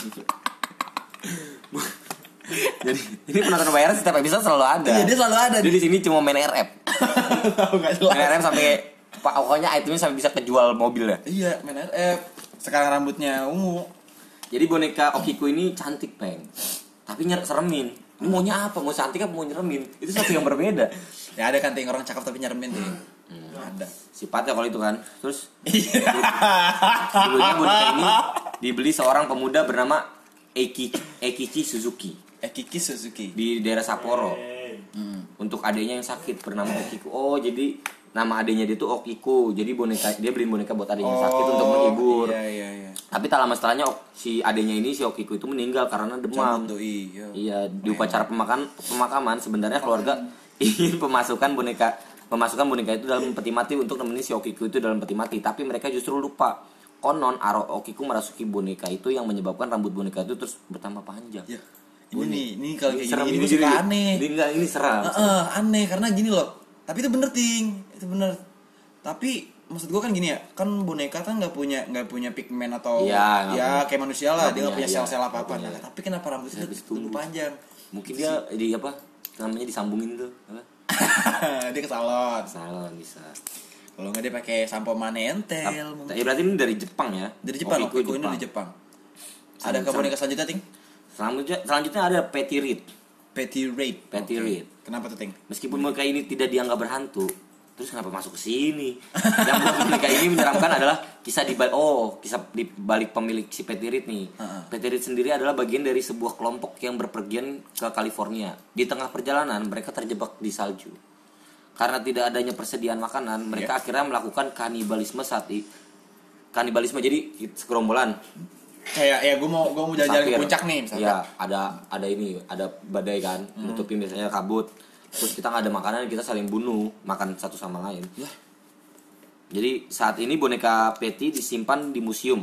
Jadi ini penonton bayaran setiap episode selalu ada. Iya, dia selalu ada dia di sini cuma main RF tahu nggak jelas. Main RF sampai pak pokoknya itemnya sampai bisa kejual mobil ya iya main RF sekarang rambutnya ungu jadi boneka Okiku ini cantik peng tapi nyer seremin. Ini maunya apa? Mau cantik apa mau nyeremin? Itu satu yang berbeda. Ya ada kan ting orang cakep tapi nyeremin ting. Ada. Sifatnya kalau itu kan. Terus dulunya boneka ini dibeli seorang pemuda bernama Eki Ekichi Suzuki. Kiki Suzuki. Di daerah Sapporo. Hmm. untuk adiknya yang sakit bernama Okiku oh jadi nama adiknya dia tuh Okiku jadi boneka dia beliin boneka buat adiknya sakit untuk menghibur iya iya iya tapi tak lama setelahnya si adiknya ini si Okiku itu meninggal karena demam doi iya. Iya, di upacara pemakaman pemakaman sebenarnya keluarga ingin pemasukan boneka pemasukan boneka itu dalam peti mati untuk nemenin si Okiku itu dalam peti mati, tapi mereka justru lupa. Konon Aro Okiku merasuki boneka itu yang menyebabkan rambut boneka itu terus bertambah panjang. Ya, ini nih, ini kalau kayak gini, ini ini suka jadi- aneh. Ini enggak ini seram. Heeh, aneh karena gini loh. Tapi itu bener ting, itu bener. Tapi maksud gue kan gini ya, kan boneka kan nggak punya nggak punya pigmen atau Iya, ya punya. kayak manusia lah, dia nggak punya, iya, sel-sel apa apa. Nah, tapi kenapa rambutnya tumbuh. panjang? Mungkin dia di apa? Namanya disambungin tuh. Apa? dia ke salon. Salon bisa. Kalau nggak dia pakai sampo manentel. mungkin. Ya berarti ini dari Jepang ya? Dari Jepang, Okiku ini dari Jepang. Ada ke boneka selanjutnya ting? Selanjutnya selanjutnya ada Petty Reed. Petty Rape. Petty Reed. Kenapa tuh ting? Meskipun boneka ini tidak dianggap berhantu, terus kenapa masuk ke sini? Yang buat boneka ini menyeramkan adalah kisah di balik oh kisah di balik pemilik si Petirit nih. Heeh. Petirit sendiri adalah bagian dari sebuah kelompok yang berpergian ke California. Di tengah perjalanan mereka terjebak di salju. Karena tidak adanya persediaan makanan, mereka akhirnya melakukan kanibalisme saat kanibalisme jadi segerombolan Kayak ya gue mau gue mau jalan-jalan ke puncak nih misalnya. Iya, ada ada ini, ada badai kan, nutupin biasanya kabut. Terus kita nggak ada makanan, kita saling bunuh, makan satu sama lain. Jadi saat ini boneka Petty disimpan di museum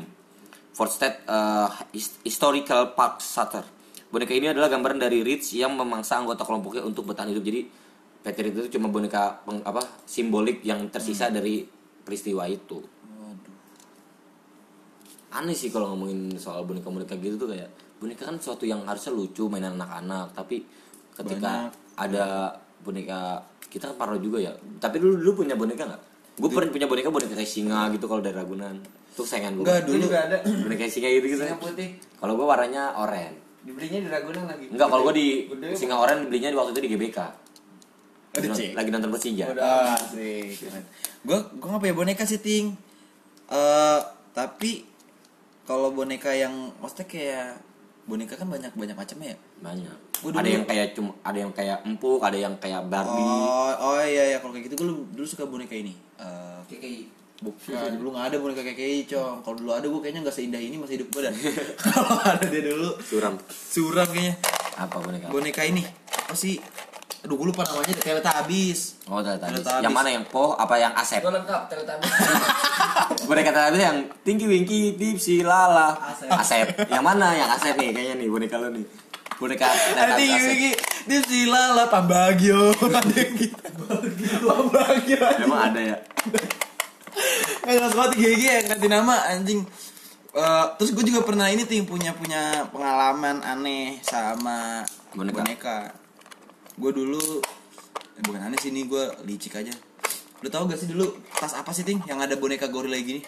Fort State eh, His- Historical Park Sutter. Boneka ini adalah gambaran dari Rich yang memangsa anggota kelompoknya untuk bertahan hidup. Jadi Rich itu cuma boneka peng- apa simbolik yang tersisa dari peristiwa itu aneh sih kalau ngomongin soal boneka-boneka gitu tuh kayak boneka kan sesuatu yang harusnya lucu mainan anak-anak tapi ketika ada boneka kita kan parno juga ya tapi dulu dulu punya boneka nggak gue pernah punya boneka boneka kayak singa gitu kalau dari Ragunan tuh sayangan gue Enggak Dulu juga ada. boneka singa gitu gitu Singa putih. kalau gue warnanya oranye Dibelinya di Ragunan lagi. enggak kalau gue di Gede, singa oranye belinya di waktu itu di GBK lagi, Cik. lagi nonton Persija asik. Gue gue nggak punya boneka sih ting. Eh tapi kalau boneka yang maksudnya kayak boneka kan banyak banyak macamnya ya. banyak Gua ada dulu- yang kayak cuma ada yang kayak empuk ada yang kayak Barbie Oh oh iya ya kalau kayak gitu gue dulu suka boneka ini. Eh KKI. bukan dulu nggak ada boneka kayak kayak cong. Kalau dulu ada gue kayaknya nggak seindah ini masih hidup gue dan. kalau ada dia dulu suram suram kayaknya. apa boneka Boneka ini apa sih? Aduh gue lupa namanya Teletubbies. Oh, Teletubbies. Teletubbies. Yang mana yang Po apa yang Asep? Gue lengkap Teletubbies. Boneka Teletubbies yang Tinky Winky Dipsy Lala. Asep. Asep. Yang mana yang Asep nih kayaknya nih boneka lo nih. Boneka Asep. gini, dia sila lah Pambagio, ada yang gitu. Pambagio. Emang ada ya? Jelas banget gigi yang ganti nama anjing. Eh, terus gue juga pernah ini ting punya punya pengalaman aneh sama Boneka. boneka. Gue dulu eh, bukan aneh sih ini gue licik aja. Lu tau gak sih dulu tas apa sih ting yang ada boneka gorila gini?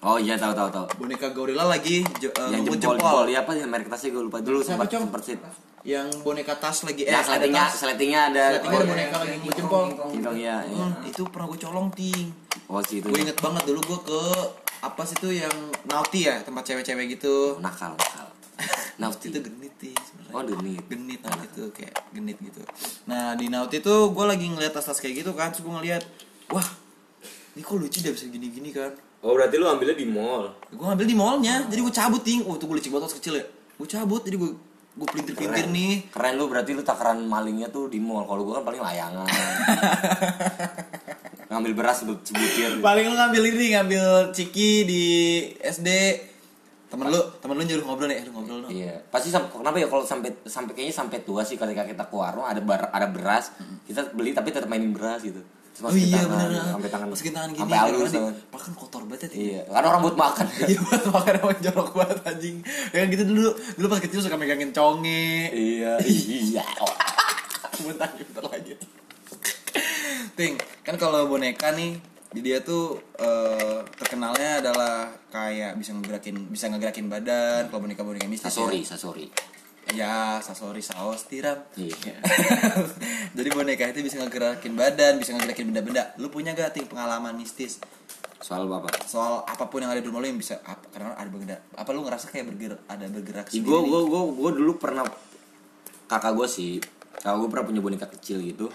Oh iya tahu tahu tahu. Boneka gorila lagi jo- eh, yang ngebut jempol jempol ya apa merek tasnya gue lupa dulu Siapa, sempat sempat sih yang boneka tas lagi eh Ya, ada sletingnya ada. Sletingnya ada oh, boneka lagi King gue jempol ya. ya. Hmm, itu pernah gue colong ting Oh sih itu. gue inget banget dulu gue ke apa sih tuh yang nauti ya tempat cewek-cewek gitu nakal nakal. Nauti itu genit sih sebenarnya Oh genit. genit nauti itu kayak genit gitu nah di nauti tuh gue lagi ngeliat tas-tas kayak gitu kan terus gue ngeliat wah ini kok lucu dia bisa gini-gini kan Oh berarti lu ambilnya di mall. gue ngambil di mallnya jadi gue cabut ting oh tuh gue licik banget pas kecil ya gue cabut jadi gue gue pelintir pelintir Keren. nih Keren lu berarti lu takaran malingnya tuh di mall. Kalau gua kan paling layangan. Ngambil beras lu cebutir. paling lu ngambil ini ngambil ciki di SD temen lu temen lu nyuruh ngobrol nih eh, lu ngobrol dong. Iya, pasti sam- kenapa ya? Kalau sampai sampai kayaknya sampai tua sih ketika kita ke warung ada bar, ada beras, kita beli tapi tetap mainin beras gitu. Terus oh iya tangan, bener sampai tangan masukin tangan gini sampai halus makan kotor banget ya. Iya, karena orang buat makan. Iya buat makan emang jorok banget anjing. Ya gitu dulu. Dulu pas kecil suka megangin conge. Iya, iya. Bentar bentar lagi. Ting Kan kalau boneka nih di dia tuh eh, terkenalnya adalah kayak bisa ngegerakin bisa ngegerakin badan kalau boneka boneka mistis Sasori, sasori. ya, ya sasori saus tiram. Iya. jadi boneka itu bisa ngegerakin badan bisa ngegerakin benda-benda. Lu punya gak ting pengalaman mistis? Soal apa? soal apa pun yang ada di rumah lu yang bisa apa, karena ada benda apa lu ngerasa kayak bergerak ada bergerak sendiri? gue gue gue gue dulu pernah kakak gue sih kakak gue pernah punya boneka kecil gitu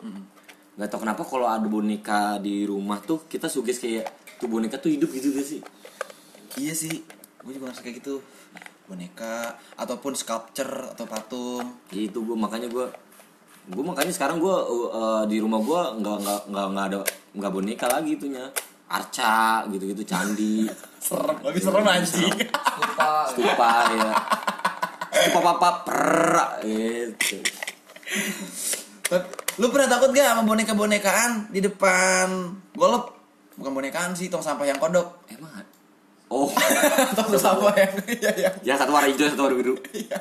nggak tau kenapa kalau ada boneka di rumah tuh kita suges kayak tuh boneka tuh hidup gitu gak sih? Iya sih, gue juga ngerasa kayak gitu. Boneka ataupun sculpture atau patung. itu gue makanya gue gue makanya sekarang gue uh, di rumah gue nggak nggak nggak nggak ada nggak boneka lagi itunya. Arca gitu gitu candi. Serem, lebih serem anjing. Lupa. stupa ya. stupa papa perak gitu. Tapi, lu pernah takut gak sama boneka-bonekaan di depan golep? Bukan bonekaan sih, tong sampah yang kodok. emang ada? oh tong sampah yang iya iya. ya satu warna hijau satu warna biru Iya.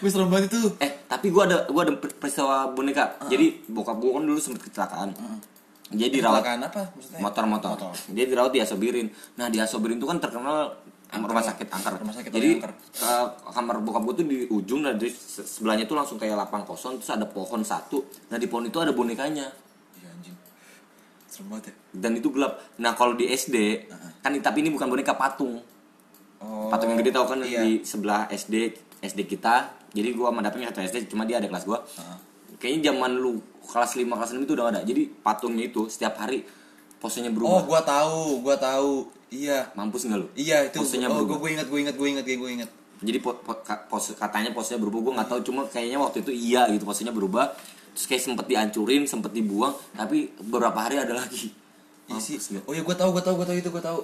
Gue serem banget itu. eh tapi gue ada gue ada peristiwa boneka jadi bokap gue kan dulu sempet kecelakaan jadi dirawat Kecelakaan apa maksudnya? motor-motor Motor. dia dirawat di asobirin nah di asobirin itu kan terkenal rumah sakit angker Rumah sakit jadi angker. ke- kamar bokap gue tuh di ujung dan di se- sebelahnya tuh langsung kayak lapang kosong terus ada pohon satu nah di pohon itu ada bonekanya Iya anjing. Serem banget ya. dan itu gelap nah kalau di SD kan tapi ini bukan boneka patung Oh. patung yang gede tau kan iya. di sebelah SD SD kita jadi gua sama satu SD cuma dia ada kelas gua kayaknya zaman lu kelas 5 kelas 6 itu udah ada jadi patungnya itu setiap hari posenya Oh, berubah gua tahu, gua tahu. Iya. mampus nggak lu Iya itu. posenya oh, berubah gue inget, gue inget, gue inget, gue inget. jadi po, po- ka- pos, katanya posenya berubah gua nggak tahu cuma kayaknya waktu itu iya gitu posenya berubah terus kayak sempet dihancurin sempet dibuang tapi beberapa hari ada lagi Iya sih. Oh iya gue tahu, gue tahu, gue tahu itu gue tahu.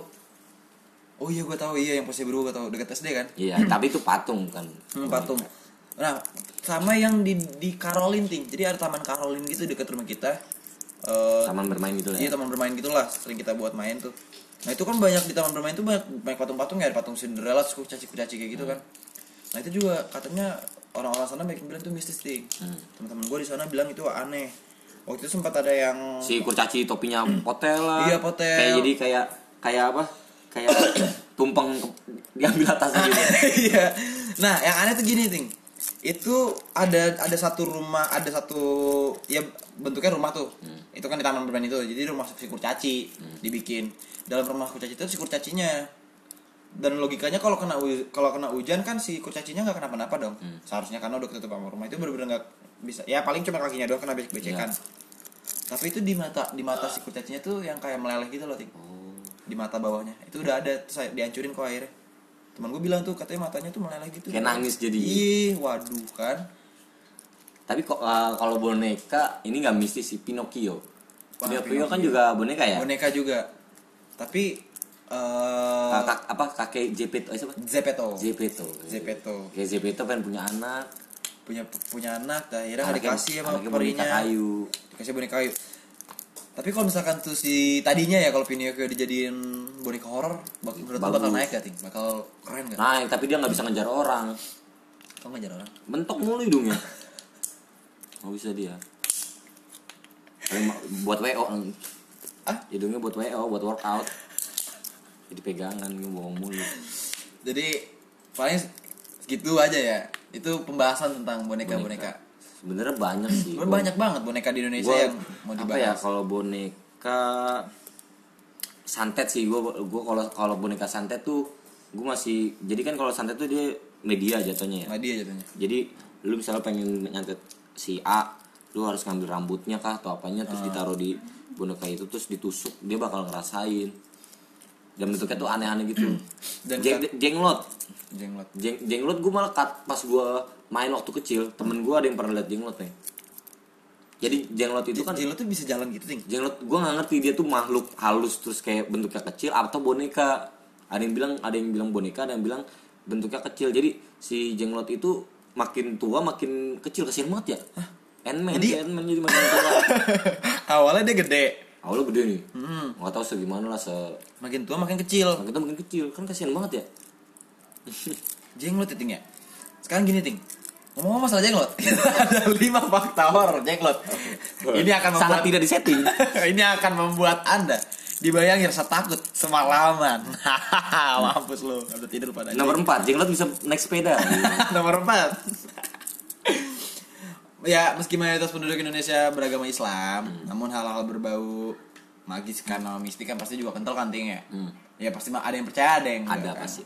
Oh iya gue tahu iya yang posisi berubah gue tahu dekat SD kan. iya tapi itu patung kan Hmm, patung. Nah sama yang di di Karolin ting. Jadi ada taman Karolin gitu dekat rumah kita. Eh, taman bermain gitu lah iya ya. taman bermain gitulah sering kita buat main tuh. Nah itu kan banyak di taman bermain tuh banyak, banyak patung-patung ya ada patung Cinderella, terus kurcaci-kurcaci kayak gitu kan. Nah itu juga katanya orang-orang sana banyak bilang tuh mistis ting. Hmm. Teman-teman gue di sana bilang itu aneh. Waktu itu sempat ada yang si kurcaci topinya potel lah Iya, potel. kayak jadi kayak kayak apa kayak tumpeng diambil atasnya gitu Iya. nah, yang aneh tuh gini, Ting. Itu ada ada satu rumah, ada satu ya bentuknya rumah tuh. Itu kan di taman bermain itu. Jadi rumah si kurcaci dibikin. Dalam rumah kurcaci itu si kurcacinya. Dan logikanya kalau kena kalau kena hujan kan si kurcacinya nggak kenapa-napa dong. Seharusnya karena udah ketutup sama rumah itu bener-bener nggak bisa. Ya paling cuma kakinya doang kena becek-becekan. Tapi itu di mata di mata si kurcacinya tuh yang kayak meleleh gitu loh, Ting di mata bawahnya itu udah ada terus saya dihancurin kok airnya teman gue bilang tuh katanya matanya tuh meleleh gitu. Kayak nangis jadi. ih waduh kan. Tapi kok uh, kalau boneka ini nggak mistis sih Pinocchio. Wah, Pinocchio kan Pinocchio. juga boneka ya? Boneka juga. Tapi eh Kak- apa kakek Jepeto eh siapa? Zepeto Jepeto Zepeto kayak Jepeto pengen punya anak. Punya punya anak akhirnya nggak dikasih sama anaknya boneka perinya. kayu. Dikasih boneka kayu tapi kalau misalkan tuh si tadinya ya kalau Pinocchio dijadiin boneka horor bak menurut bakal naik gak ting? Bakal keren gak? Naik tapi dia nggak bisa ngejar orang. Kau ngejar orang? Mentok mulu hidungnya. Nggak bisa dia. Buat wo Ah? hidungnya buat wo buat workout. Jadi pegangan gue bohong mulu. Jadi paling segitu aja ya. Itu pembahasan tentang boneka-boneka. Sebenarnya banyak sih Sebenarnya banyak banget boneka di Indonesia Gua- yang mau apa ya dibahas. kalau boneka santet sih gua gua kalau kalau boneka santet tuh gua masih jadi kan kalau santet tuh dia media jatuhnya ya Nah, dia jatuhnya. jadi lu misalnya pengen nyantet si A lu harus ngambil rambutnya kah atau apanya Ah. terus ditaruh di boneka itu terus ditusuk dia bakal ngerasain dan bentuknya tuh aneh-aneh gitu. Dan Jeng- jenglot. Jenglot. Jeng, jenglot gue malah cut pas gue main waktu kecil temen gue ada yang pernah liat jenglot nih. Jadi jenglot itu kan Jenglot tuh bisa jalan gitu, Ting. jenglot gue nggak ngerti dia tuh makhluk halus terus kayak bentuknya kecil atau boneka. Ada yang bilang ada yang bilang boneka ada yang bilang bentuknya kecil. Jadi si jenglot itu makin tua makin kecil. Kasihan banget ya. Ant-Man Jadi- si Ant-Man jadi makin tua. Awalnya dia gede, awalnya gede nih Hmm. nggak tahu segimana lah se makin tua makin kecil. makin tua makin kecil kan kasihan banget ya Jenglot ya, Ting ya. Sekarang gini, Ting. Ngomong-ngomong masalah jenglot, ada lima fakta horor jenglot. Ini akan membuat sangat tidak disetting ini akan membuat anda dibayangin rasa takut semalaman. Mampus lo, udah tidur pada. nomor 4 jenglot bisa naik sepeda Nomor empat. Ya, meski mayoritas penduduk Indonesia beragama Islam, namun hal-hal berbau magis karena mistik kan pasti juga kental kan ting ya. Hmm. Ya pasti ada yang percaya, ada yang ada enggak kan. pasti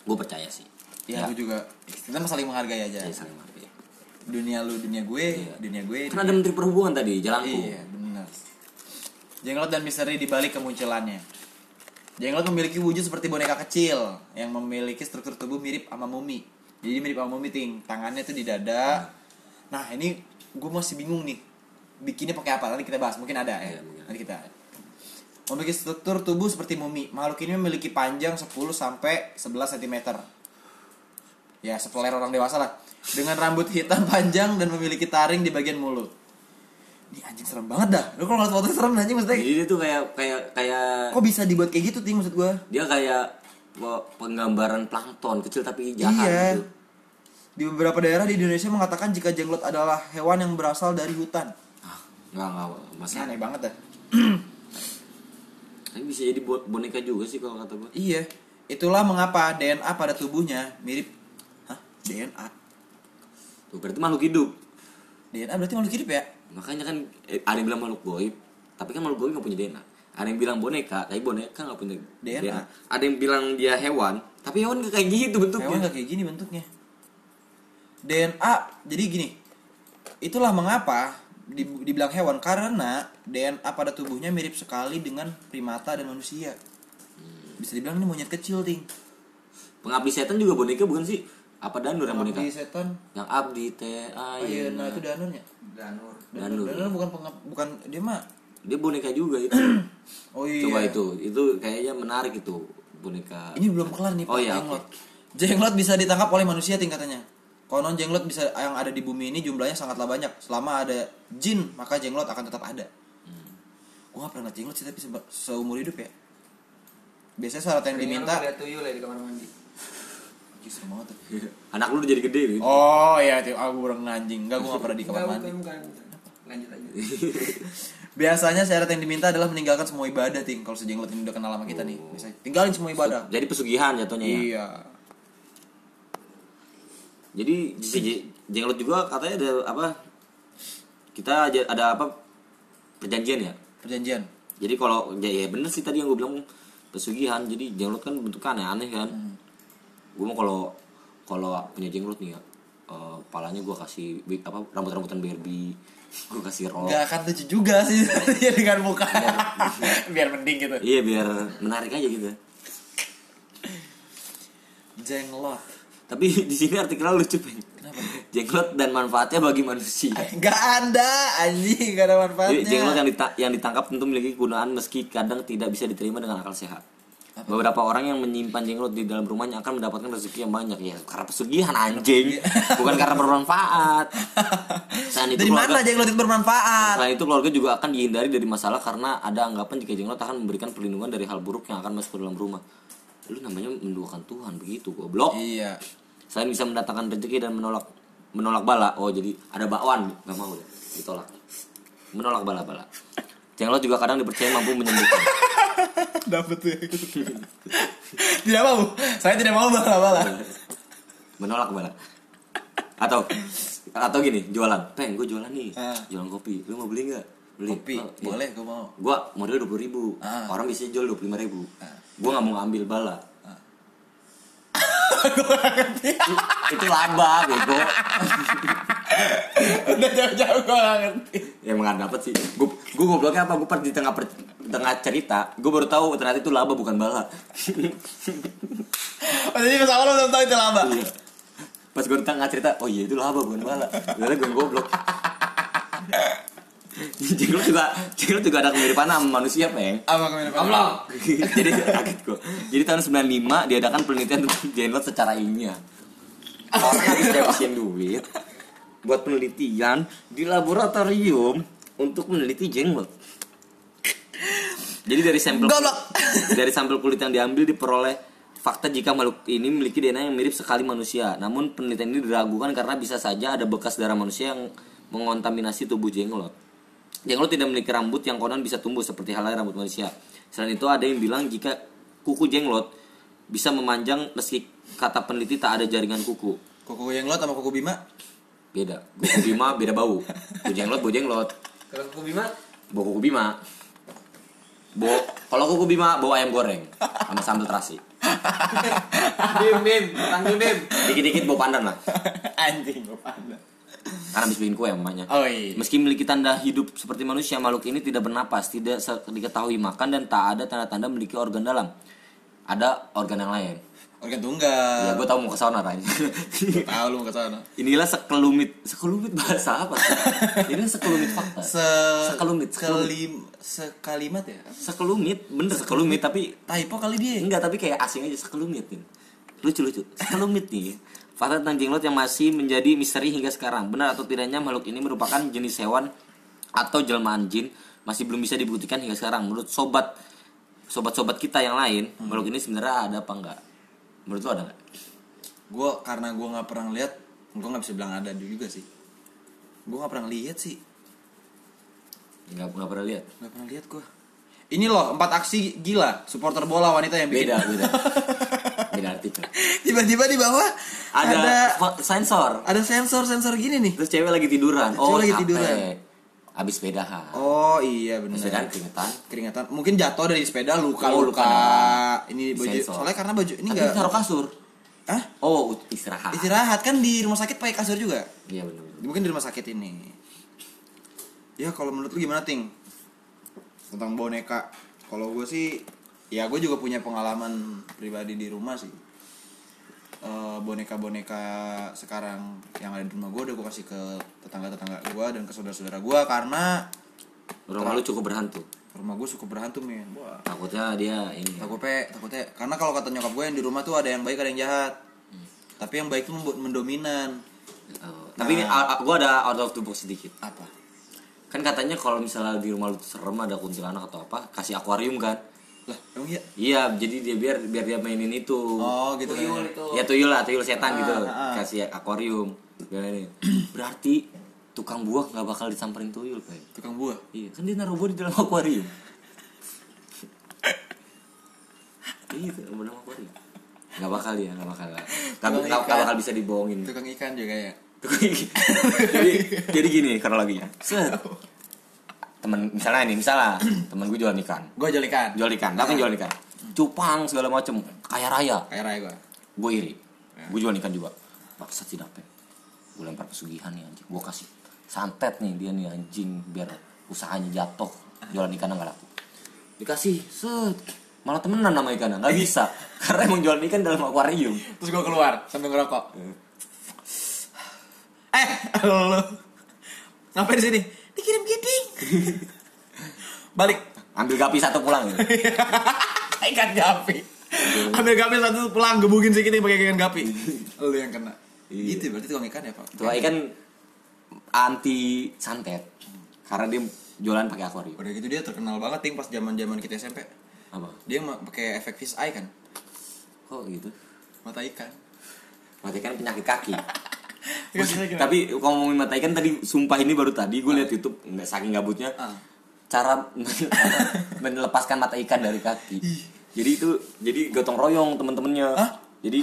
gue percaya sih Ya, aku juga. Kita saling menghargai aja. ya saling menghargai. Dunia lu, dunia gue, dunia gue. kan ada menteri perhubungan tadi jalanku Iya, benar. Jenglot dan misteri dibalik kemunculannya. Jenglot memiliki wujud seperti boneka kecil yang memiliki struktur tubuh mirip sama mumi. Jadi mirip sama mumi ting, tangannya tuh di dada. Nah ini gue masih bingung nih, bikinnya pakai apa? Nanti kita bahas, mungkin ada ya. Iya, mungkin. Nanti kita. Memiliki struktur tubuh seperti mumi. Makhluk ini memiliki panjang 10 sampai 11 cm. Ya, sepeler orang dewasa lah. Dengan rambut hitam panjang dan memiliki taring di bagian mulut. Ini anjing serem banget dah. Lu kalau ngeliat foto serem anjing maksudnya. jadi dia tuh kayak kayak kayak Kok bisa dibuat kayak gitu ting maksud gua? dia kayak pe- penggambaran plankton kecil tapi jahat iya. gitu. Di beberapa daerah di Indonesia mengatakan jika jenglot adalah hewan yang berasal dari hutan. Ah, nggak nggak Ini masa aneh banget dah. tapi bisa jadi bo- boneka juga sih kalau kata gue Iya. Itulah mengapa DNA pada tubuhnya mirip Hah? DNA? tuh berarti makhluk hidup DNA berarti makhluk hidup ya? makanya kan eh, ada yang bilang makhluk goib tapi kan makhluk goib nggak punya DNA ada yang bilang boneka tapi boneka nggak punya DNA. ada yang bilang dia hewan tapi hewan nggak kayak gitu bentuknya Hewan gak kayak gini bentuknya. DNA jadi gini. Itulah mengapa di- dibilang hewan karena DNA pada tubuhnya mirip sekali dengan primata dan manusia. Bisa dibilang ini monyet kecil, Ting. pengabdi setan juga boneka bukan sih apa danur yang boneka Abdi setan. yang abdi teh Oh, iya, nah itu danurnya. Danur. Danur, Danur. danur bukan pengap, bukan dia mah. dia boneka juga itu Oh iya. coba itu itu kayaknya menarik itu boneka Ini belum kelar nih, Pak. Oh, iya, jenglot. Jenglot bisa ditangkap oleh manusia tingkatannya. Konon jenglot bisa yang ada di bumi ini jumlahnya sangatlah banyak. Selama ada jin, maka jenglot akan tetap ada. Gua gak pernah jenglot sih tapi seba- seumur hidup ya. Biasanya syarat yang diminta Lihat tuyul ya di kamar mandi. Serem banget tuh. anak lu udah jadi gede gitu Oh iya, tuh aku kurang anjing. Enggak, gua gak pernah di kamar mandi. bukan, bukan. Lanjut aja. Biasanya syarat yang diminta adalah meninggalkan semua ibadah, ting. Kalau sejenglot ini udah kenal sama kita nih, biasanya tinggalin semua ibadah. jadi pesugihan jatuhnya ya Iya. Jadi si je- jenglot juga katanya ada apa kita ada apa perjanjian ya Perjanjian. jadi kalau ya, ya bener sih tadi yang gue bilang pesugihan jadi jenglot kan bentuknya aneh-aneh kan gue mau kalau kalau punya jenglot nih ya eh, palanya gue kasih apa rambut-rambutan Barbie gue kasih rok Gak akan lucu juga sih ya dengan muka. Biar mending gitu. iya biar menarik aja gitu Jenglot. Tapi di sini artikelnya lucu peng Kenapa? jenglot dan manfaatnya bagi manusia Gak ada anjing gak ada Jadi manfaatnya. jenglot yang, dita- yang ditangkap tentu memiliki kegunaan meski kadang tidak bisa diterima dengan akal sehat. Beberapa orang yang menyimpan jenglot di dalam rumahnya akan mendapatkan rezeki yang banyak ya karena pesugihan anjing, bukan karena bermanfaat. Selain itu Dari keluarga, mana jenglot itu bermanfaat? selain itu keluarga juga akan dihindari dari masalah karena ada anggapan jika jenglot akan memberikan perlindungan dari hal buruk yang akan masuk ke dalam rumah. Lu namanya menduakan Tuhan begitu, goblok. Iya. Selain bisa mendatangkan rezeki dan menolak menolak bala. Oh, jadi ada bakwan, nggak mau deh, ditolak. Menolak bala-bala. Jenglot juga kadang dipercaya mampu menyembuhkan. Dapat tuh. tidak mau. Saya tidak mau bala-bala. menolak bala. atau atau gini jualan peng gue jualan nih Ah. jualan kopi lu mau beli nggak beli Kopi, Oh, iya. boleh gue mau. gua modal dua puluh ribu Ah. orang biasanya jual dua puluh lima ribu Ah. gua nggak mau ngambil bala itu laba bego. Udah jauh-jauh gue gak ngerti. ya emang nggak dapet sih. Gua gua gobloknya apa? Gua pas di tengah per- tengah cerita gua baru tahu ternyata itu laba bukan bala. Oh, jadi pas awal lo belum tahu itu laba. Iya. pas di tengah cerita oh iya itu laba bukan bala. Padahal gue goblok Jenglot juga Jenglot juga ada kemiripan sama manusia peng Apa ke mana Allah. jadi kaget gue jadi tahun 95 diadakan penelitian tentang jenglot secara ilmiah. Orang habis habisin duit buat penelitian di laboratorium untuk meneliti jenglot jadi dari sampel Goblok. dari sampel kulit yang diambil diperoleh fakta jika makhluk ini memiliki DNA yang mirip sekali manusia. Namun penelitian ini diragukan karena bisa saja ada bekas darah manusia yang mengontaminasi tubuh jenglot Jenglot tidak memiliki rambut yang konon bisa tumbuh seperti halnya rambut manusia. Selain itu ada yang bilang jika kuku jenglot bisa memanjang meski kata peneliti tak ada jaringan kuku. Kuku yang lo sama kuku Bima? Beda. Kuku bima beda bau. Kuku jenglot bau jenglot. Kalau kuku Bima, Bau kuku bima. Bau kalau kuku bima bau ayam goreng sama sambal terasi. Bim Bim, panggil Bim. Dikit-dikit bau pandan lah. Anjing gue panda. Karena habis bikin kue mamanya. Oh iya. Meski memiliki tanda hidup seperti manusia, makhluk ini tidak bernapas, tidak diketahui makan dan tak ada tanda-tanda memiliki organ dalam. Ada organ yang lain. Organ Ya, tunggal. gue tau mau ke sana Ray. Tahu lu mau ke sana. Inilah sekelumit, sekelumit bahasa apa? Ini sekelumit fakta. Se Sekelumit, sekelumit. Kelim sekalimat ya? Sekelumit, bener sekelumit tapi Typo kali dia. enggak tapi kayak asing aja sekelumit nih. Lucu lucu. Sekelumit nih. Fakta tentang jenglot yang masih menjadi misteri hingga sekarang. Benar atau tidaknya makhluk ini merupakan jenis hewan atau jelmaan jin masih belum bisa dibuktikan hingga sekarang. Menurut sobat sobat-sobat kita yang lain, makhluk ini sebenarnya ada apa enggak? Menurut lo ada enggak? Gue karena gue nggak pernah lihat, gue nggak bisa bilang ada juga sih. Gue nggak pernah lihat sih. Enggak, enggak pernah lihat. Nggak pernah lihat gue. Ini loh empat aksi gila supporter bola wanita yang bikin. Beda, beda. beda artikel. Tiba-tiba di bawah Ada, ada sensor. ada sensor sensor gini nih. Terus cewek lagi tiduran. Cewek Oh, lagi capek. tiduran. Habis sepedahan. Oh iya benar. Sepedahan keringetan. Keringetan. Mungkin jatuh dari sepeda luka Oh, luka. luka. Ini baju. Sensor. Soalnya karena baju ini enggak. taruh kasur. Hah? Oh, istirahat. Istirahat kan di rumah sakit pakai kasur juga. Iya benar. benar. Mungkin di rumah sakit ini. Ya kalau menurut lu gimana ting? Tentang boneka. Kalau gue sih, ya gue juga punya pengalaman pribadi di rumah sih. Eh, boneka-boneka sekarang yang ada di rumah gue udah gue kasih ke tetangga-tetangga gue dan ke saudara-saudara gue karena Rumah lu cukup berhantu. rumah gue cukup berhantu men. Wah. Takutnya dia ini. ya. Takutnya, takutnya karena kalau kata nyokap gue yang di rumah tuh ada yang baik ada yang jahat. Tapi yang baik tuh membuat mendominan. Oh, Tapi ini a- gua ada out of the box sedikit. Apa? Kan katanya kalau misalnya di rumah lu serem ada kuntilanak atau apa, kasih akuarium kan. Lah, emang iya? Iya, jadi dia biar biar dia mainin itu. Oh, gitu kan. Tuyul itu. Ya tuyul lah, tuyul setan Ah, gitu. ah, ah. Kasih akuarium. Ini. Berarti tukang buah nggak bakal disamperin tuyul kayak. Tukang buah. Iya, kan dia naruh buah di dalam akuarium. Iya, itu dalam akuarium. Gak bakal ya, gak bakal. Gak, Tukang gak, ikan. bakal bisa dibohongin. Tukang ikan juga ya. jadi, jadi gini kronologinya. Set. Temen misalnya ini, misalnya temen gue jualan ikan. Gue jual ikan. Jual ikan, tapi jual ikan. Cupang segala macem, kaya raya. Kayak raya gue. Gue iri. Gue jual ikan juga. Baksat sih dapet. Gue lempar pesugihan nih anjing. Gue kasih santet nih dia nih anjing biar usahanya jatuh. Jualan ikan nggak laku. Dikasih, set. Malah temenan sama ikannya, nggak bisa. Karena emang jualan ikan dalam akuarium. Terus gue keluar sambil ngerokok. Eh, lu ngapain di sini? Dikirim giting. Balik. Ambil gapi satu pulang ya. ikan gapi. Ambil gapi satu pulang gebukin giting pakai ikan gapi. Lu yang kena. Iya. Gitu berarti tukang ikan ya, Pak. Tuh ikan anti santet. Karena dia jualan pakai akuarium. Udah gitu dia terkenal banget ting pas zaman-zaman kita SMP. Apa? Dia pakai efek fish eye kan. Kok gitu? Mata ikan. Mata ikan penyakit kaki. Tapi kalau ngomongin mata ikan tadi sumpah ini baru tadi gue lihat YouTube nggak saking gabutnya Ah. cara melepaskan mata ikan dari kaki. Jadi itu jadi gotong royong temen-temennya. Jadi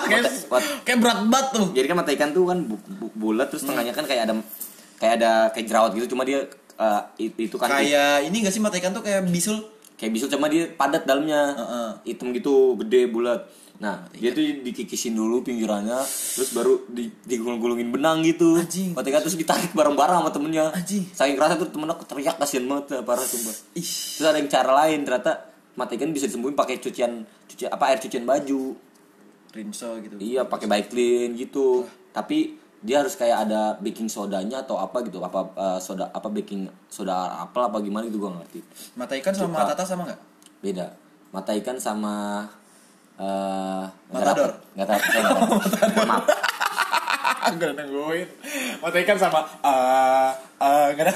kayak berat banget tuh. Jadi kan mata ikan tuh kan bu- bu- bulat terus tengahnya kan kayak ada kayak ada kayak jerawat gitu cuma dia eh, it- itu kan kayak ini gak sih mata ikan tuh kayak bisul? Kayak bisul cuma dia padat dalamnya. Hitam gitu gede bulat nah dia tuh dikikisin dulu pinggirannya terus baru di digulung-gulungin benang gitu Anjing. terus ditarik bareng-bareng sama temennya Anjing. saking kerasa tuh temen aku teriak kasihan banget parah sumpah ih terus ada yang cara lain ternyata mata ikan bisa disembuhin pakai cucian cuci apa air cucian baju rinso gitu Iya pakai bike clean gitu. Tapi dia harus kayak ada baking sodanya atau apa gitu. Apa eh, soda apa baking soda apel apa gimana gitu gua ngerti. mata ikan sama Cuka. mata tata sama nggak Beda. Mata ikan sama eh nggak Matador. Nggak tahu. Maaf. Gak nungguin Mata ikan sama eh eh Gak ada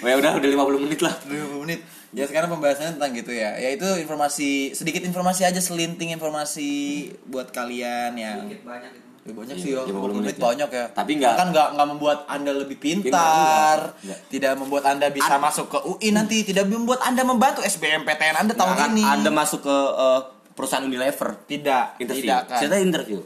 Wah, ya udah udah 50 menit lah. 20 menit Ya sekarang pembahasannya tentang gitu ya Yaitu informasi Sedikit informasi aja Selinting informasi Buat kalian yang Dikit banyak itu. Ya, banyak Iya, sih ya 50 50 menit ya. banyak ya Tapi nggak- Kan nggak nggak membuat anda lebih Enggak, pintar enggak. Tidak membuat anda bisa masuk ke UI nanti Tidak membuat anda membantu SBMPTN anda tahun Nggak akan ini Anda masuk ke eh, perusahaan Unilever. Tidak Interview. Tidak kan Saya interview.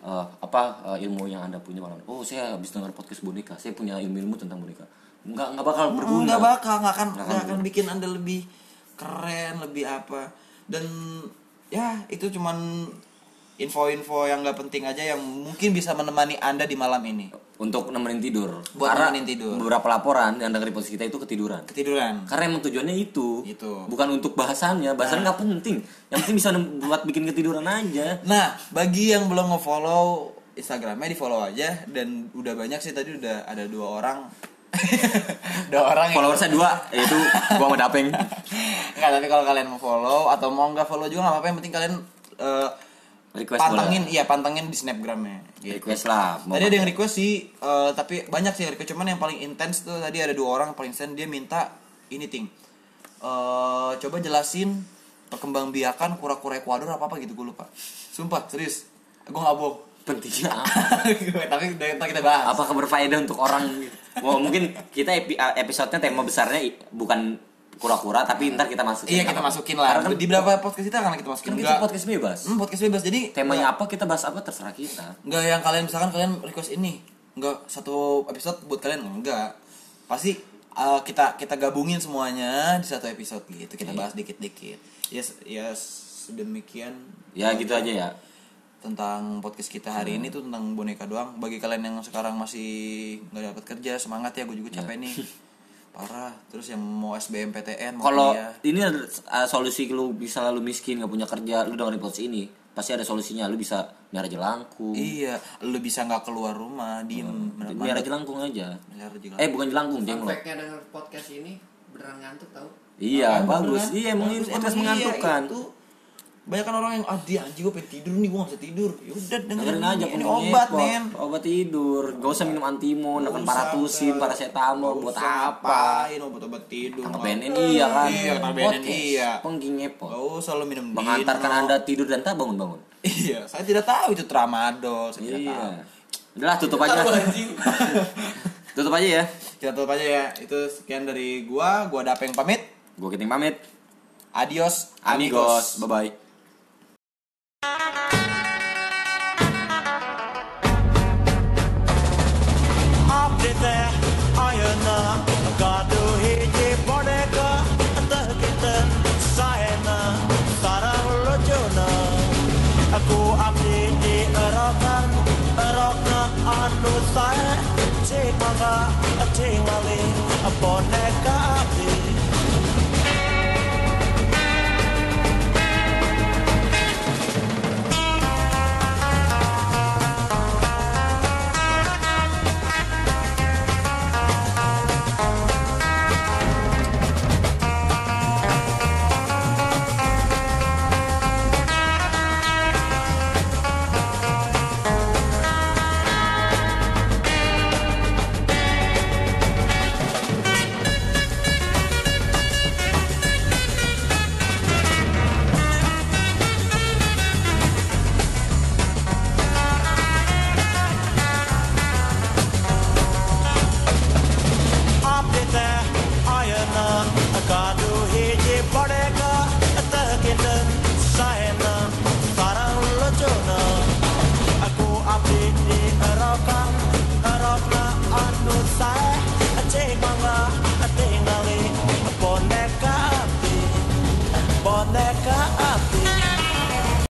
Eh, apa eh, ilmu yang anda punya malam? Oh saya habis dengar podcast boneka. Saya punya ilmu-ilmu tentang boneka. Nggak nggak bakal berguna. Nggak bakal, nggak akan, nggak akan akan bikin anda lebih keren, lebih apa. Dan ya itu cuman info-info yang nggak penting aja yang mungkin bisa menemani anda di malam ini. untuk nemenin tidur. Buat Karena nemenin tidur. Beberapa laporan yang dari podcast kita itu ketiduran. Ketiduran. Karena emang tujuannya itu. Itu. Bukan untuk bahasannya. Bahasan nggak penting. Yang penting bisa buat bikin ketiduran aja. Nah, bagi yang belum nge-follow Instagramnya di follow aja dan udah banyak sih tadi udah ada dua orang. dua orang yang Follower saya dua, yaitu gua sama Dapeng. Enggak, tapi kalau kalian mau follow atau mau nggak follow juga nggak apa-apa yang penting kalian eh, Request pantengin boleh. iya pantengin di snapgramnya gitu. Request lah. Mau Tadi ada yang request sih, eh, tapi banyak sih yang request. Cuman yang paling intens tuh tadi ada dua orang paling intens dia minta ini ting. Eh, coba jelasin perkembangbiakan kura-kura Ekuador apa apa gitu gue lupa. Sumpah serius, gue nggak bohong. pentingnya apa? tapi udah kita bahas. Apakah berfaedah untuk orang? Wah, mungkin kita epi- episode-nya tema besarnya bukan kura-kura tapi ntar kita masukin. Iya kita masukin lah. Karena kan, Di berapa podcast kita akan kita masukin? kan kita podcast bebas. Hmm, podcast bebas. Jadi Temanya apa kita bahas apa terserah kita. Enggak yang kalian misalkan kalian request ini Enggak satu episode buat kalian enggak Pasti uh, kita kita gabungin semuanya di satu episode gitu Kita bahas dikit-dikit Ya s- ya sedemikian Ya gitu aja ya. tentang podcast kita hari ini tuh tentang boneka doang Bagi kalian yang sekarang masih nggak dapat kerja semangat ya gue juga capek nih Parah Terus yang mau SBMPTN mau Kalau ini ada uh, solusi lu bisa lu miskin nggak punya kerja, lu dengerin podcast ini pasti ada solusinya. Lu bisa miara jelangkung. Iya lu bisa nggak keluar rumah Diem Hmm. Miara jelangkung aja. Miara jelangkung. Eh bukan jelangkung, jenglot. fact-nya denger podcast ini beneran ngantuk tau Iya, Emang bagus. beneran? Iya, emang ini podcast iya, mengantukkan. itu. Banyak kan orang yang ah dia anjing gue pengen tidur nih gue gak bisa tidur. Ya udah dengerin, aja ini, ini obat men. Obat tidur. Gak usah minum antimon, makan paratusin, paracetamol buat apa? Ngapain obat-obat tidur? BNN iya kan. Iya, BNN Podcast. iya. Pengging ngepot. Gak usah lo minum Mengantarkan. Anda tidur dan tak bangun-bangun. Iya, saya tidak tahu itu tramadol, saya tidak tahu. Iya. Udahlah tutup aja. tutup aja ya. Kita tutup aja ya. Itu sekian dari gua, gua Dapeng pamit. Gue Kiting pamit. Adios, Amigos. Bye bye.